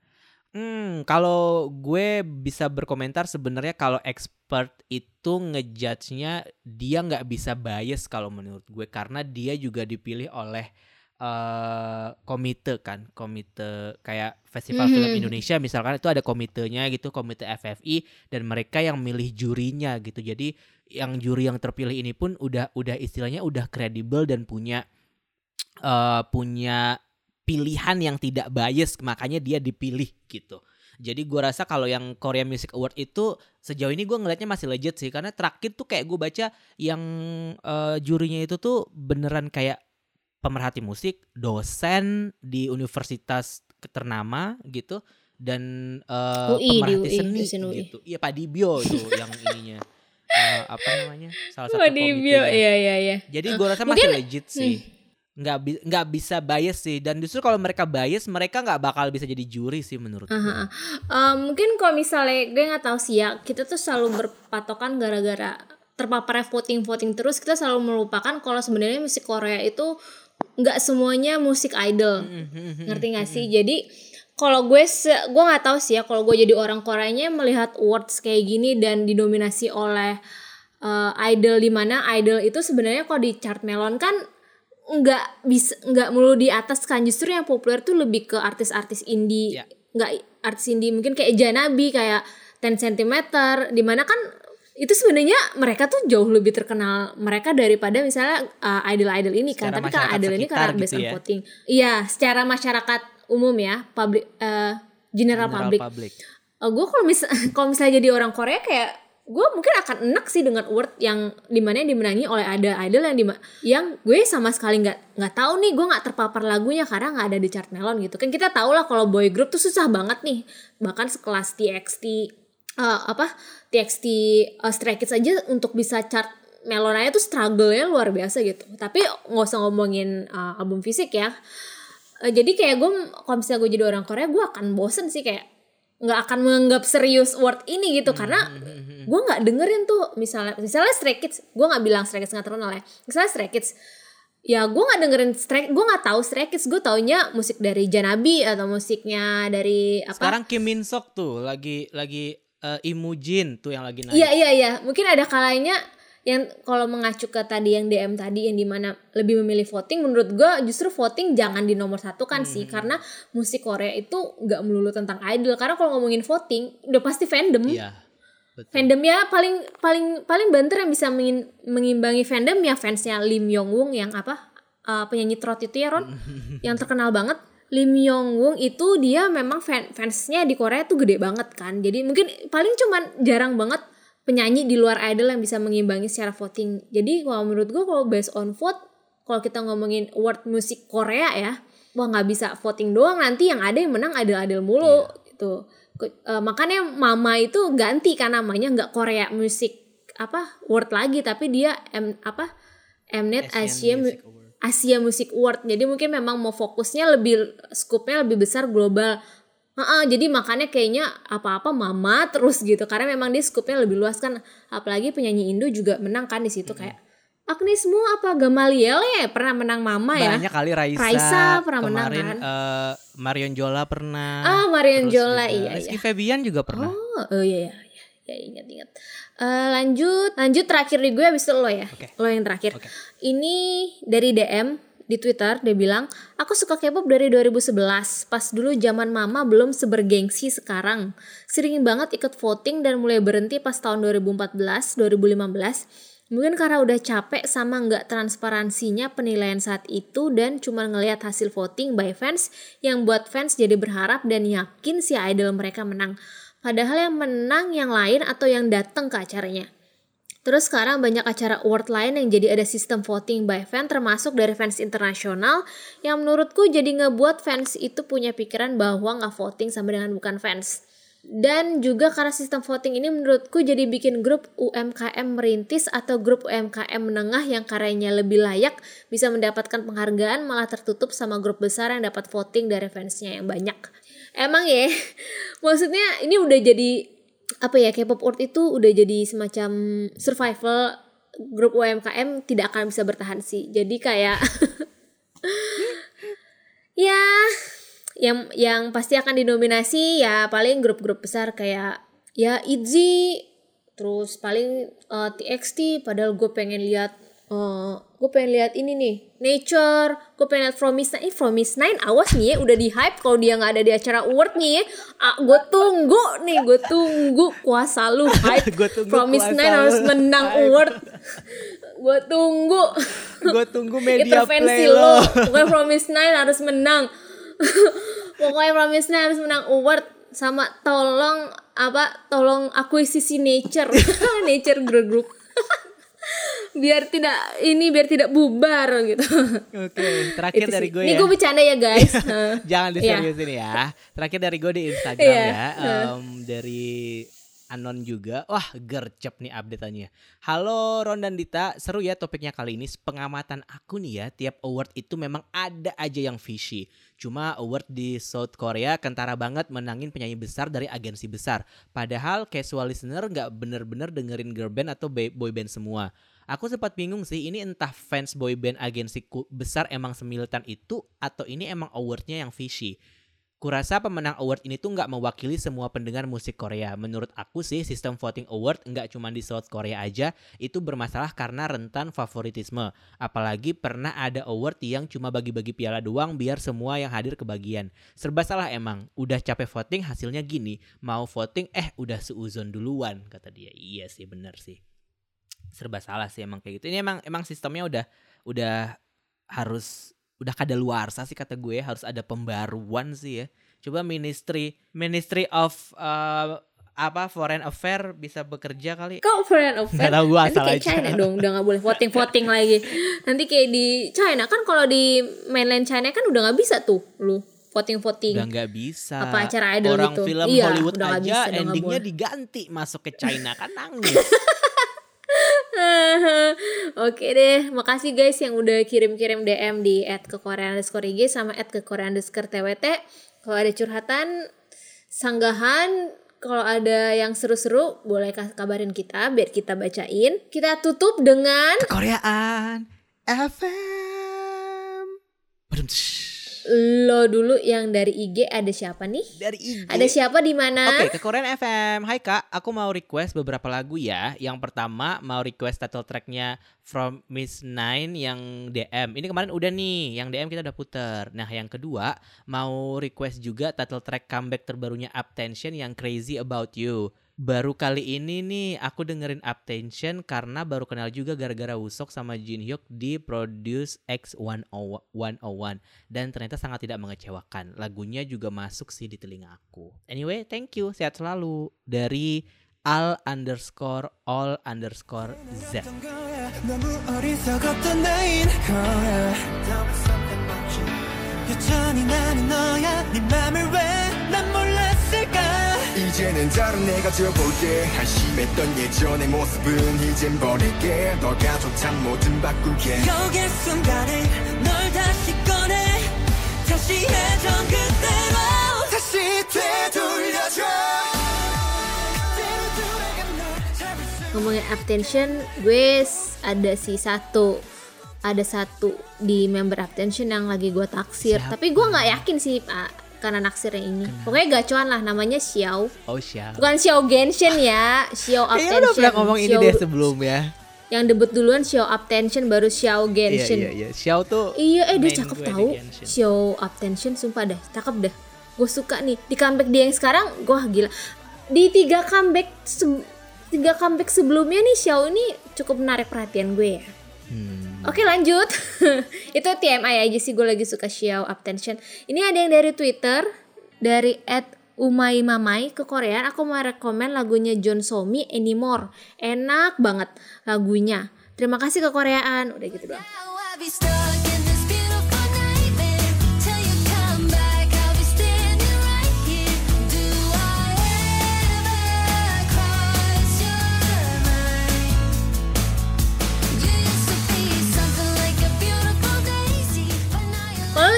Hmm, kalau gue bisa berkomentar sebenarnya kalau expert itu ngejudge-nya dia nggak bisa bias kalau menurut gue. Karena dia juga dipilih oleh eh komite kan, komite kayak Festival Film Mhm. Indonesia misalkan itu ada komitenya gitu, komite FFI dan mereka yang milih jurinya gitu. Jadi yang juri yang terpilih ini pun udah udah istilahnya udah kredibel dan punya eh punya pilihan yang tidak bias makanya dia dipilih gitu. Jadi gua rasa kalau yang Korea Music Award itu sejauh ini gue ngelihatnya masih legit sih karena terakhir tuh kayak gue baca yang eh, jurinya itu tuh beneran kayak pemerhati musik, dosen di universitas ternama gitu dan eh, UI, pemerhati UI, seni UI. gitu. Iya Pak Dibio tuh yang ininya. Eh, apa namanya? Salah satu Wadibio, komitenya. iya iya iya. Jadi gue rasa Mungkin- masih legit sih. Nggak bi- nggak bisa bias sih dan justru kalau mereka bias mereka nggak bakal bisa jadi juri sih menurut gue. Aha. Eh, mungkin kalau misalnya gue nggak tahu sih ya kita tuh selalu berpatokan gara-gara terpapar voting voting terus kita selalu melupakan kalau sebenarnya musik Korea itu nggak semuanya musik idol. Ngerti nggak sih? jadi kalau gue gue nggak tahu sih ya kalau gue jadi orang Koreanya melihat awards kayak gini dan didominasi oleh eh, idol di mana idol itu sebenarnya kalau di chart melon kan nggak bisa nggak melulu di atas kan. Justru yang populer tuh lebih ke artis-artis indie. Ya. nggak artis indie mungkin kayak Janabi kayak 10 cm di mana kan itu sebenarnya mereka tuh jauh lebih terkenal mereka daripada misalnya uh, idol-idol ini kan. Secara tapi kan idol ini karena gitu based on ya. voting. Iya secara masyarakat umum ya public uh, general, General public. public. gue kalau mis kalau misalnya jadi orang Korea kayak gue mungkin akan enak sih dengan award yang di mana yang dimenangi oleh ada idol yang dima yang gue sama sekali nggak nggak tahu nih gue nggak terpapar lagunya karena nggak ada di chart melon gitu. Kan kita tahu lah kalau boy group tuh susah banget nih. Bahkan sekelas TXT eh, apa TXT eh, Stray Kids aja untuk bisa chart melon aja tuh struggle-nya luar biasa gitu. Tapi nggak usah ngomongin eh, album fisik ya. Eh, jadi kayak gue kalau misalnya gue jadi orang Korea gue akan bosen sih kayak nggak akan menganggap serius word ini gitu. Hmm, karena gue nggak dengerin tuh misalnya misalnya Stray Kids gue nggak bilang Stray Kids nggak terkenal ya. Misalnya Stray Kids ya gue nggak dengerin Stray gue nggak tahu Stray Kids gue taunya musik dari Janabi atau musiknya dari apa? Sekarang Kim Min Sok tuh lagi lagi eh, Imujin tuh yang lagi naik. Iya iya iya, mungkin ada kalanya yang kalau mengacu ke tadi yang DM tadi yang di mana lebih memilih voting, menurut gua justru voting jangan di nomor satu kan Hmm. sih, karena musik Korea itu nggak melulu tentang idol, karena kalau ngomongin voting udah pasti fandom. Iya. Betul. Fandom ya paling paling paling banter yang bisa mengin- mengimbangi fandom ya fansnya Lim Yong Woong yang apa uh, penyanyi trot itu ya Ron yang terkenal banget Lim Yong Woong itu dia memang fan, fansnya di Korea tuh gede banget kan. Jadi mungkin paling cuman jarang banget penyanyi di luar idol yang bisa mengimbangi secara voting. Jadi kalau menurut gue kalau based on vote kalau kita ngomongin award musik Korea ya wah nggak bisa voting doang. Nanti yang ada yang menang idol-idol mulu gitu. Ke- eh, makanya Mama itu ganti kan namanya nggak Korea Music apa award lagi tapi dia M apa? Mnet Asia Asian Mu- Music. Asia Music Award jadi mungkin memang mau fokusnya lebih scope-nya lebih besar global Heeh, jadi makanya kayaknya apa-apa mama terus gitu karena memang dia scope-nya lebih luas kan apalagi penyanyi Indo juga menang kan di situ kayak Agnes Mo apa Gamaliel ya pernah menang mama ya Banyak kali Raisa. Raisa pernah menang, Kemarin kan? eh, Marion Jola pernah. ah Marion Jola juga iya Rizky iya Febian juga pernah. Oh, oh iya iya. Ya ingat ingat. Eh, lanjut, lanjut terakhir di gue habis itu lo ya. Oke. Lo yang terakhir. Oke. Ini dari DM di Twitter dia bilang, "Aku suka K-pop dari 2011. Pas dulu zaman mama belum sebergengsi sekarang. Sering banget ikut voting dan mulai berhenti pas tahun 2014, 2015." Mungkin karena udah capek sama nggak transparansinya penilaian saat itu dan cuma ngelihat hasil voting by fans yang buat fans jadi berharap dan yakin si idol mereka menang. Padahal yang menang yang lain atau yang datang ke acaranya. Terus sekarang banyak acara award lain yang jadi ada sistem voting by fan termasuk dari fans internasional yang menurutku jadi ngebuat fans itu punya pikiran bahwa nggak voting sama dengan bukan fans. Dan juga karena sistem voting ini menurutku jadi bikin grup UMKM merintis atau grup UMKM menengah yang karyanya lebih layak bisa mendapatkan penghargaan malah tertutup sama grup besar yang dapat voting dari fansnya yang banyak. Emang ya, maksudnya ini udah jadi apa ya K-pop World itu udah jadi semacam survival grup UMKM tidak akan bisa bertahan sih. Jadi kayak ya yang yang pasti akan dinominasi ya paling grup-grup besar kayak ya ITZY terus paling eh, TXT padahal gue pengen lihat eh gue pengen lihat ini nih Nature. Gue pengen lihat From Miss Nine. Eh, From Miss Nine awas nih ya udah di hype kalau dia nggak ada di acara award nih ya. Ah, gue tunggu nih gue tunggu. Kuasa lu hype. From Miss Nine harus menang hype. award. Gue tunggu. Gue tunggu media intervensi play lo. lo. pokoknya Promise Nine harus menang. Pokoknya Promise Nine harus menang award sama tolong apa tolong akuisisi nature. Nature group biar tidak ini biar tidak bubar gitu Oke, terakhir Itu dari gue ini ya. gue bercanda ya guys Nah. Jangan Iya. diseriusin ya. Terakhir dari gue di Instagram Iya, ya. Em, dari Anon juga. Wah, gercep nih update-annya. Halo Ron dan Dita, seru ya topiknya kali ini. Pengamatan aku nih ya, tiap award itu memang ada aja yang fishy. Cuma award di South Korea kentara banget menangin penyanyi besar dari agensi besar. Padahal casual listener nggak bener-bener dengerin girl band atau boy band semua. Aku sempat bingung sih, ini entah fans boy band agensi besar emang semilitan itu atau ini emang awardnya yang fishy. Kurasa pemenang award ini tuh nggak mewakili semua pendengar musik Korea. Menurut aku sih sistem voting award nggak cuma di South Korea aja, itu bermasalah karena rentan favoritisme. Apalagi pernah ada award yang cuma bagi-bagi piala doang biar semua yang hadir kebagian. Serba salah emang. Udah capek voting hasilnya gini. Mau voting eh udah seuzon duluan kata dia. Iya sih bener sih. Serba salah sih emang kayak gitu. Ini emang emang sistemnya udah udah harus udah kada luar sih kata gue harus ada pembaruan sih ya. Coba Ministry Ministry of uh, apa Foreign Affair bisa bekerja kali. Kok foreign affair? Tahu, gua Nanti asal kayak aja. China dong, udah nggak boleh voting voting lagi. Nanti kayak di China kan kalau di mainland China kan udah nggak bisa tuh lu voting voting. Udah nggak bisa. Apa acara idol Orang itu? film Iya, Hollywood udah aja bisa, endingnya diganti masuk ke China kan nangis. Oke deh, makasih guys yang udah kirim-kirim DM di at ke Korea IG sama at ke Korea TWT. Kalau ada curhatan, sanggahan kalau ada yang seru-seru boleh kabarin kita biar kita bacain. Kita tutup dengan Koreaan FM. Badum. Lo dulu yang dari IG ada siapa nih? Dari IG. Ada siapa di mana? Oke, ke Korean FM. Hai Kak, aku mau request beberapa lagu ya. Yang pertama mau request title tracknya From Miss Nine yang DM. Ini kemarin udah nih, yang DM kita udah puter. Nah, yang kedua mau request juga title track comeback terbarunya Uptension yang Crazy About You. Baru kali ini nih aku dengerin Uptension karena baru kenal juga gara-gara Wusok sama Jin Hyuk di Produce X101 dan ternyata sangat tidak mengecewakan. Lagunya juga masuk sih di telinga aku. Anyway, thank you. Sehat selalu. Dari al underscore all underscore z. 이제는 다른 내가 되어볼게 한심했던 예전의 모습은 이젠 버릴게 너가 좋단 뭐든 바꿀게 여길 순간에 널 다시 꺼내 다시 예전 그대로 다시 되돌려줘 그대로 돌아간 널 잡을 수 ngomongin Uptension, gue s- ada si satu ada satu di member Uptension yang lagi gue taksir. Siapa? Tapi gue nggak yakin sih Pak karena naksirnya ini. Pokoknya gacuan lah namanya Xiao. Oh, siap. Bukan Xiao Genshin ya, Xiao Kayaknya Uptension. udah pernah ngomong ini Xiao- deh sebelum ya. Yang debut duluan Xiao Uptension baru Xiao Iya, Genshin. iya, iya. Xiao tuh Iya, eh dia cakep tahu. Xiao Uptension sumpah dah, cakep dah. Gue suka nih. Di comeback dia yang sekarang, gue gila. Di tiga comeback se- tiga comeback sebelumnya nih Xiao ini cukup menarik perhatian gue ya. Hmm. Oke lanjut. Itu TMI aja sih gue lagi suka Xiao Uptension Ini ada yang dari Twitter Dari at Umai Mamai ke Korea. Aku mau rekomen lagunya John Somi Anymore. Enak banget lagunya. Terima kasih ke Koreaan Udah gitu doang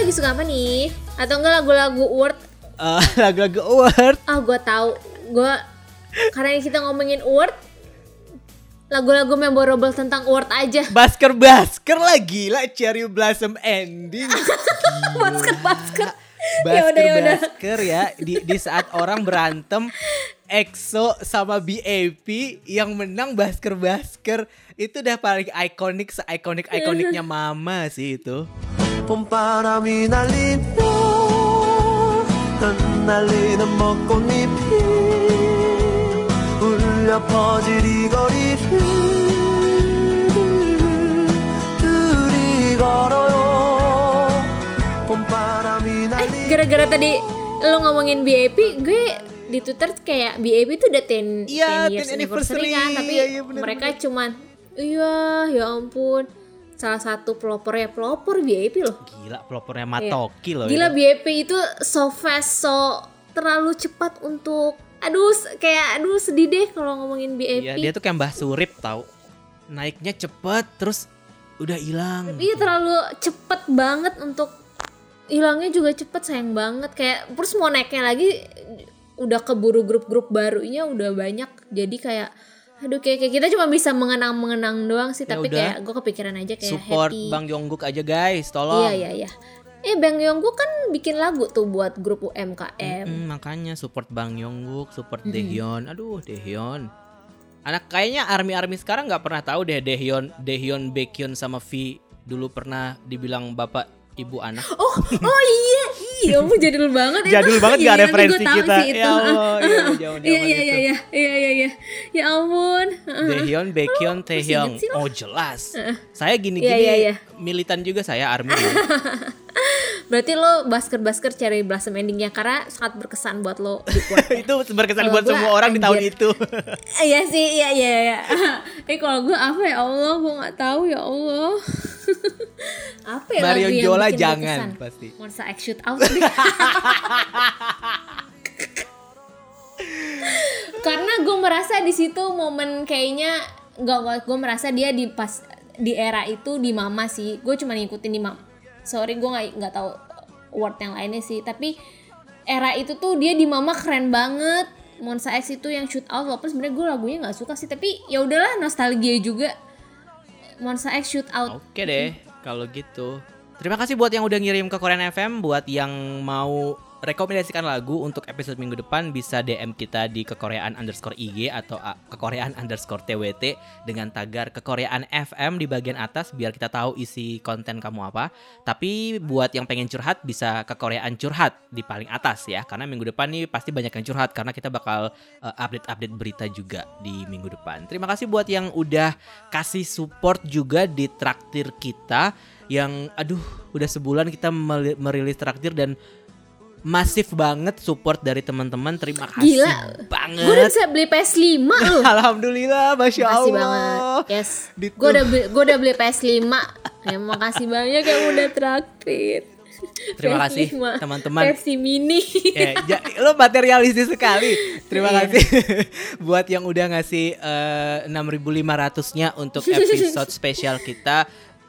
lagi suka apa nih? Atau enggak lagu-lagu Word? Eh, lagu-lagu award. Ah gue tahu Gue Karena kita ngomongin Word Lagu-lagu memorable tentang Word aja Basker Basker lah gila Cherry Blossom ending. Basket basket Basker Yaudah, yaudah. Basker ya di di saat orang berantem EXO sama BAP yang menang Basker Basker itu udah paling ikonik se-ikonik ikoniknya Mama sih itu. 봄바람이 날리며 흩날리는 벚꽃잎이 울려 퍼질 이 거리를 둘이 걸어요 봄바람이 Eh, 날리며 gara-gara tadi lo ngomongin BAP, gue di Twitter kayak BAP itu udah 10, Iya, 10 years 10 anniversary anniversary. kan, tapi Iya, iya, bener, mereka cuman iya ya ampun salah satu pelopor ya pelopor BAP loh. Gila pelopornya Matoki loh. Gila itu. BAP itu so fast, so terlalu cepat untuk aduh kayak aduh sedih deh kalau ngomongin BAP. Iya, dia tuh kayak Mbah Surip tau Naiknya cepet terus udah hilang. Iya terlalu cepet banget untuk hilangnya juga cepet sayang banget kayak terus mau naiknya lagi udah keburu grup-grup barunya udah banyak jadi kayak aduh kayak, kayak kita cuma bisa mengenang mengenang doang sih Ya tapi udah. kayak gue kepikiran aja kayak Support happy Bang Yongguk aja guys, tolong. iya iya iya eh Bang Yonggu kan bikin lagu tuh buat grup UMKM Hmm, makanya support Bang Yongguk, support Hmm. Daehyun. Aduh, Daehyun. Anak kayaknya army-army sekarang nggak pernah tahu deh Daehyun, Daehyun, Baekhyun sama V dulu pernah dibilang bapak ibu anak. oh oh iya iya kamu jadul banget itu. Jadul banget nggak iya, referensi kita. sih itu. Ya Allah, iya, jauh-jauh iya iya iya iya iya iya iya ya ampun Daehyun, Baekhyun, Taehyung. inget sih lo? Oh jelas. Saya gini-gini Iya, iya, militan juga saya army. Berarti lo basker-basker cari blossom endingnya karena sangat berkesan buat lo di itu berkesan buat semua orang di tahun itu. iya sih, iya iya iya. eh kalau gue apa ya Allah, gue nggak tahu ya Allah. apa ya Mario Jola jangan, berkesan? pasti. Monster X Shoot Out. Karena gue merasa di situ momen kayaknya nggak gue merasa dia di pas di era itu di mama sih. Gue cuma ngikutin di mama sorry gue nggak nggak tahu word yang lainnya sih. Tapi era itu tuh dia di Mama keren banget. Monsta X itu yang shoot out walaupun sebenarnya gue lagunya nggak suka sih. Tapi ya udahlah nostalgia juga. Monsta X shoot out. Oke deh, kalau gitu. Terima kasih buat yang udah ngirim ke Korean FM, buat yang mau rekomendasikan lagu untuk episode minggu depan bisa DM kita di kekoreaan underscore IG atau a, kekoreaan underscore TWT dengan tagar kekoreaan FM di bagian atas biar kita tahu isi konten kamu apa. Tapi buat yang pengen curhat bisa kekoreaan curhat di paling atas ya, karena minggu depan nih pasti banyak yang curhat karena kita bakal uh, update-update berita juga di minggu depan. Terima kasih buat yang udah kasih support juga di traktir kita yang aduh udah sebulan kita merilis traktir dan masif banget support dari teman-teman. Terima kasih Gila. banget. gue udah bisa beli PS5 loh Alhamdulillah, masya Makasih Allah. banget. Yes. Gue udah beli, gue udah beli PS5. Ya, makasih banyak yang udah traktir. Terima kasih, PS5, teman-teman. Versi mini. Ya, ja- lo materialistis sekali. Terima Iya. kasih buat yang udah ngasih eh, 6.500-nya untuk episode spesial kita.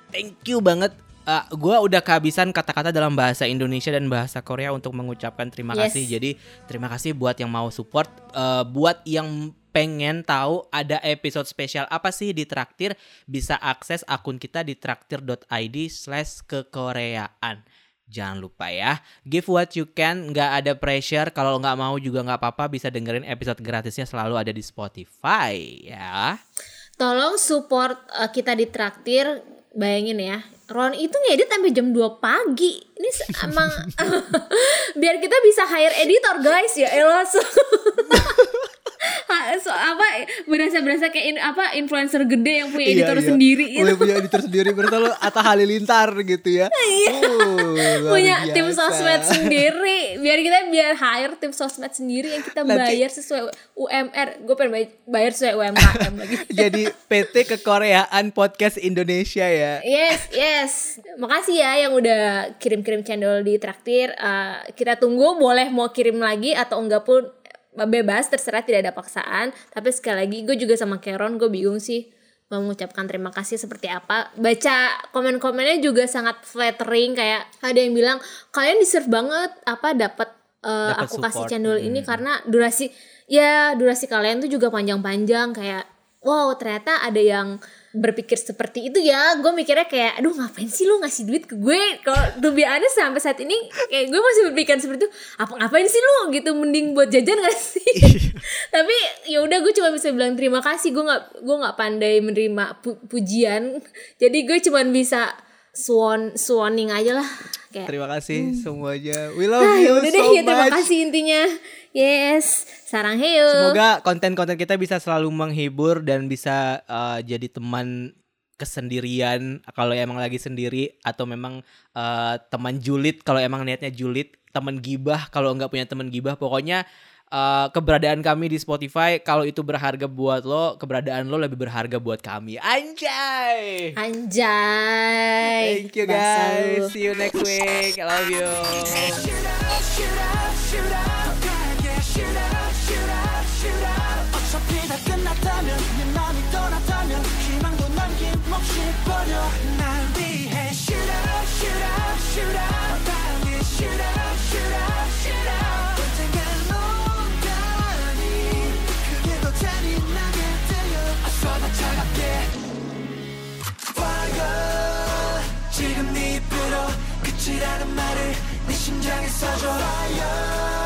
Thank you banget. Eh, gua udah kehabisan kata-kata dalam bahasa Indonesia dan bahasa Korea untuk mengucapkan terima Yes. kasih. Jadi terima kasih buat yang mau support, Eh, buat yang pengen tahu ada episode spesial apa sih di Traktir, bisa akses akun kita di traktir.id slash kekoreaan. Jangan lupa ya, give what you can, nggak ada pressure. Kalau nggak mau juga nggak apa-apa, bisa dengerin episode gratisnya selalu ada di Spotify ya. Tolong support uh, kita di traktir. Bayangin ya, Ron itu ngedit sampai jam 2 pagi. Ini emang biar kita bisa hire editor guys ya elah so, apa berasa berasa kayak in- apa influencer gede yang punya editor sendiri Iya, gitu. punya editor sendiri, berarti lo Atta Halilintar gitu ya. Oh, luar punya tim biasa. sosmed sendiri biar kita biar hire tim sosmed sendiri yang kita Nanti- bayar sesuai UMR gue pengen bay- bayar sesuai UMKM lagi Jadi PT Kekoreaan Podcast Indonesia ya. yes yes makasih ya yang udah kirim-kirim channel di traktir Eh, kita tunggu boleh mau kirim lagi atau enggak pun bebas terserah tidak ada paksaan. Tapi sekali lagi gue juga sama Keron gue bingung sih mau mengucapkan terima kasih seperti apa. Baca komen-komennya juga sangat flattering kayak ada yang bilang kalian deserve banget apa dapat Dapat aku kasih support. channel ini karena durasi ya durasi kalian tuh juga panjang-panjang kayak wow ternyata ada yang berpikir seperti itu ya. Gue mikirnya kayak aduh ngapain sih lu ngasih duit ke gue? Kalau be honest sampai saat ini kayak gue masih berpikir seperti itu. Apa ngapain sih lu gitu mending buat jajan gak sih? Tapi ya udah gue cuma bisa bilang terima kasih. Gue nggak gue nggak pandai menerima pu- pujian. Jadi gue cuma bisa swan swanning aja lah. Kayak Terima kasih semuanya. We love ah you udah so deh ya terima much. kasih intinya Yes, sarang heyo. Semoga konten-konten kita bisa selalu menghibur dan bisa uh, jadi teman kesendirian kalau emang lagi sendiri atau memang uh, teman julid kalau emang niatnya julid, teman gibah kalau nggak punya teman gibah pokoknya uh, keberadaan kami di Spotify kalau itu berharga buat lo, keberadaan lo lebih berharga buat kami. Anjay. Anjay. Thank you guys. See you next week. I love you. 끝났다면 네 맘이 떠났다면 희망도 남김없이 버려. 날 위해 Shoot up, shoot up, shoot up. 빨리 shoot up, shoot up, shoot up. 언젠가 온다니 그게 더 잔인하게 들려 어서 더 차갑게. Fire 지금 네 입으로 끝이라는 말을 내 심장에 써줘. Fire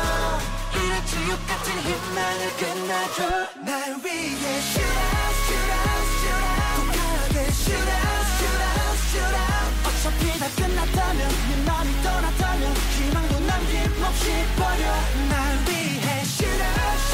지옥 같은 희망을 끝내줘 날 위해 Shoot up, shoot up, shoot 더 강하게 Shoot up, shoot up, shoot up 어차피 다 끝났다면 네 맘이 떠났다면 희망도 남김없이 버려 날 위해 Shoot up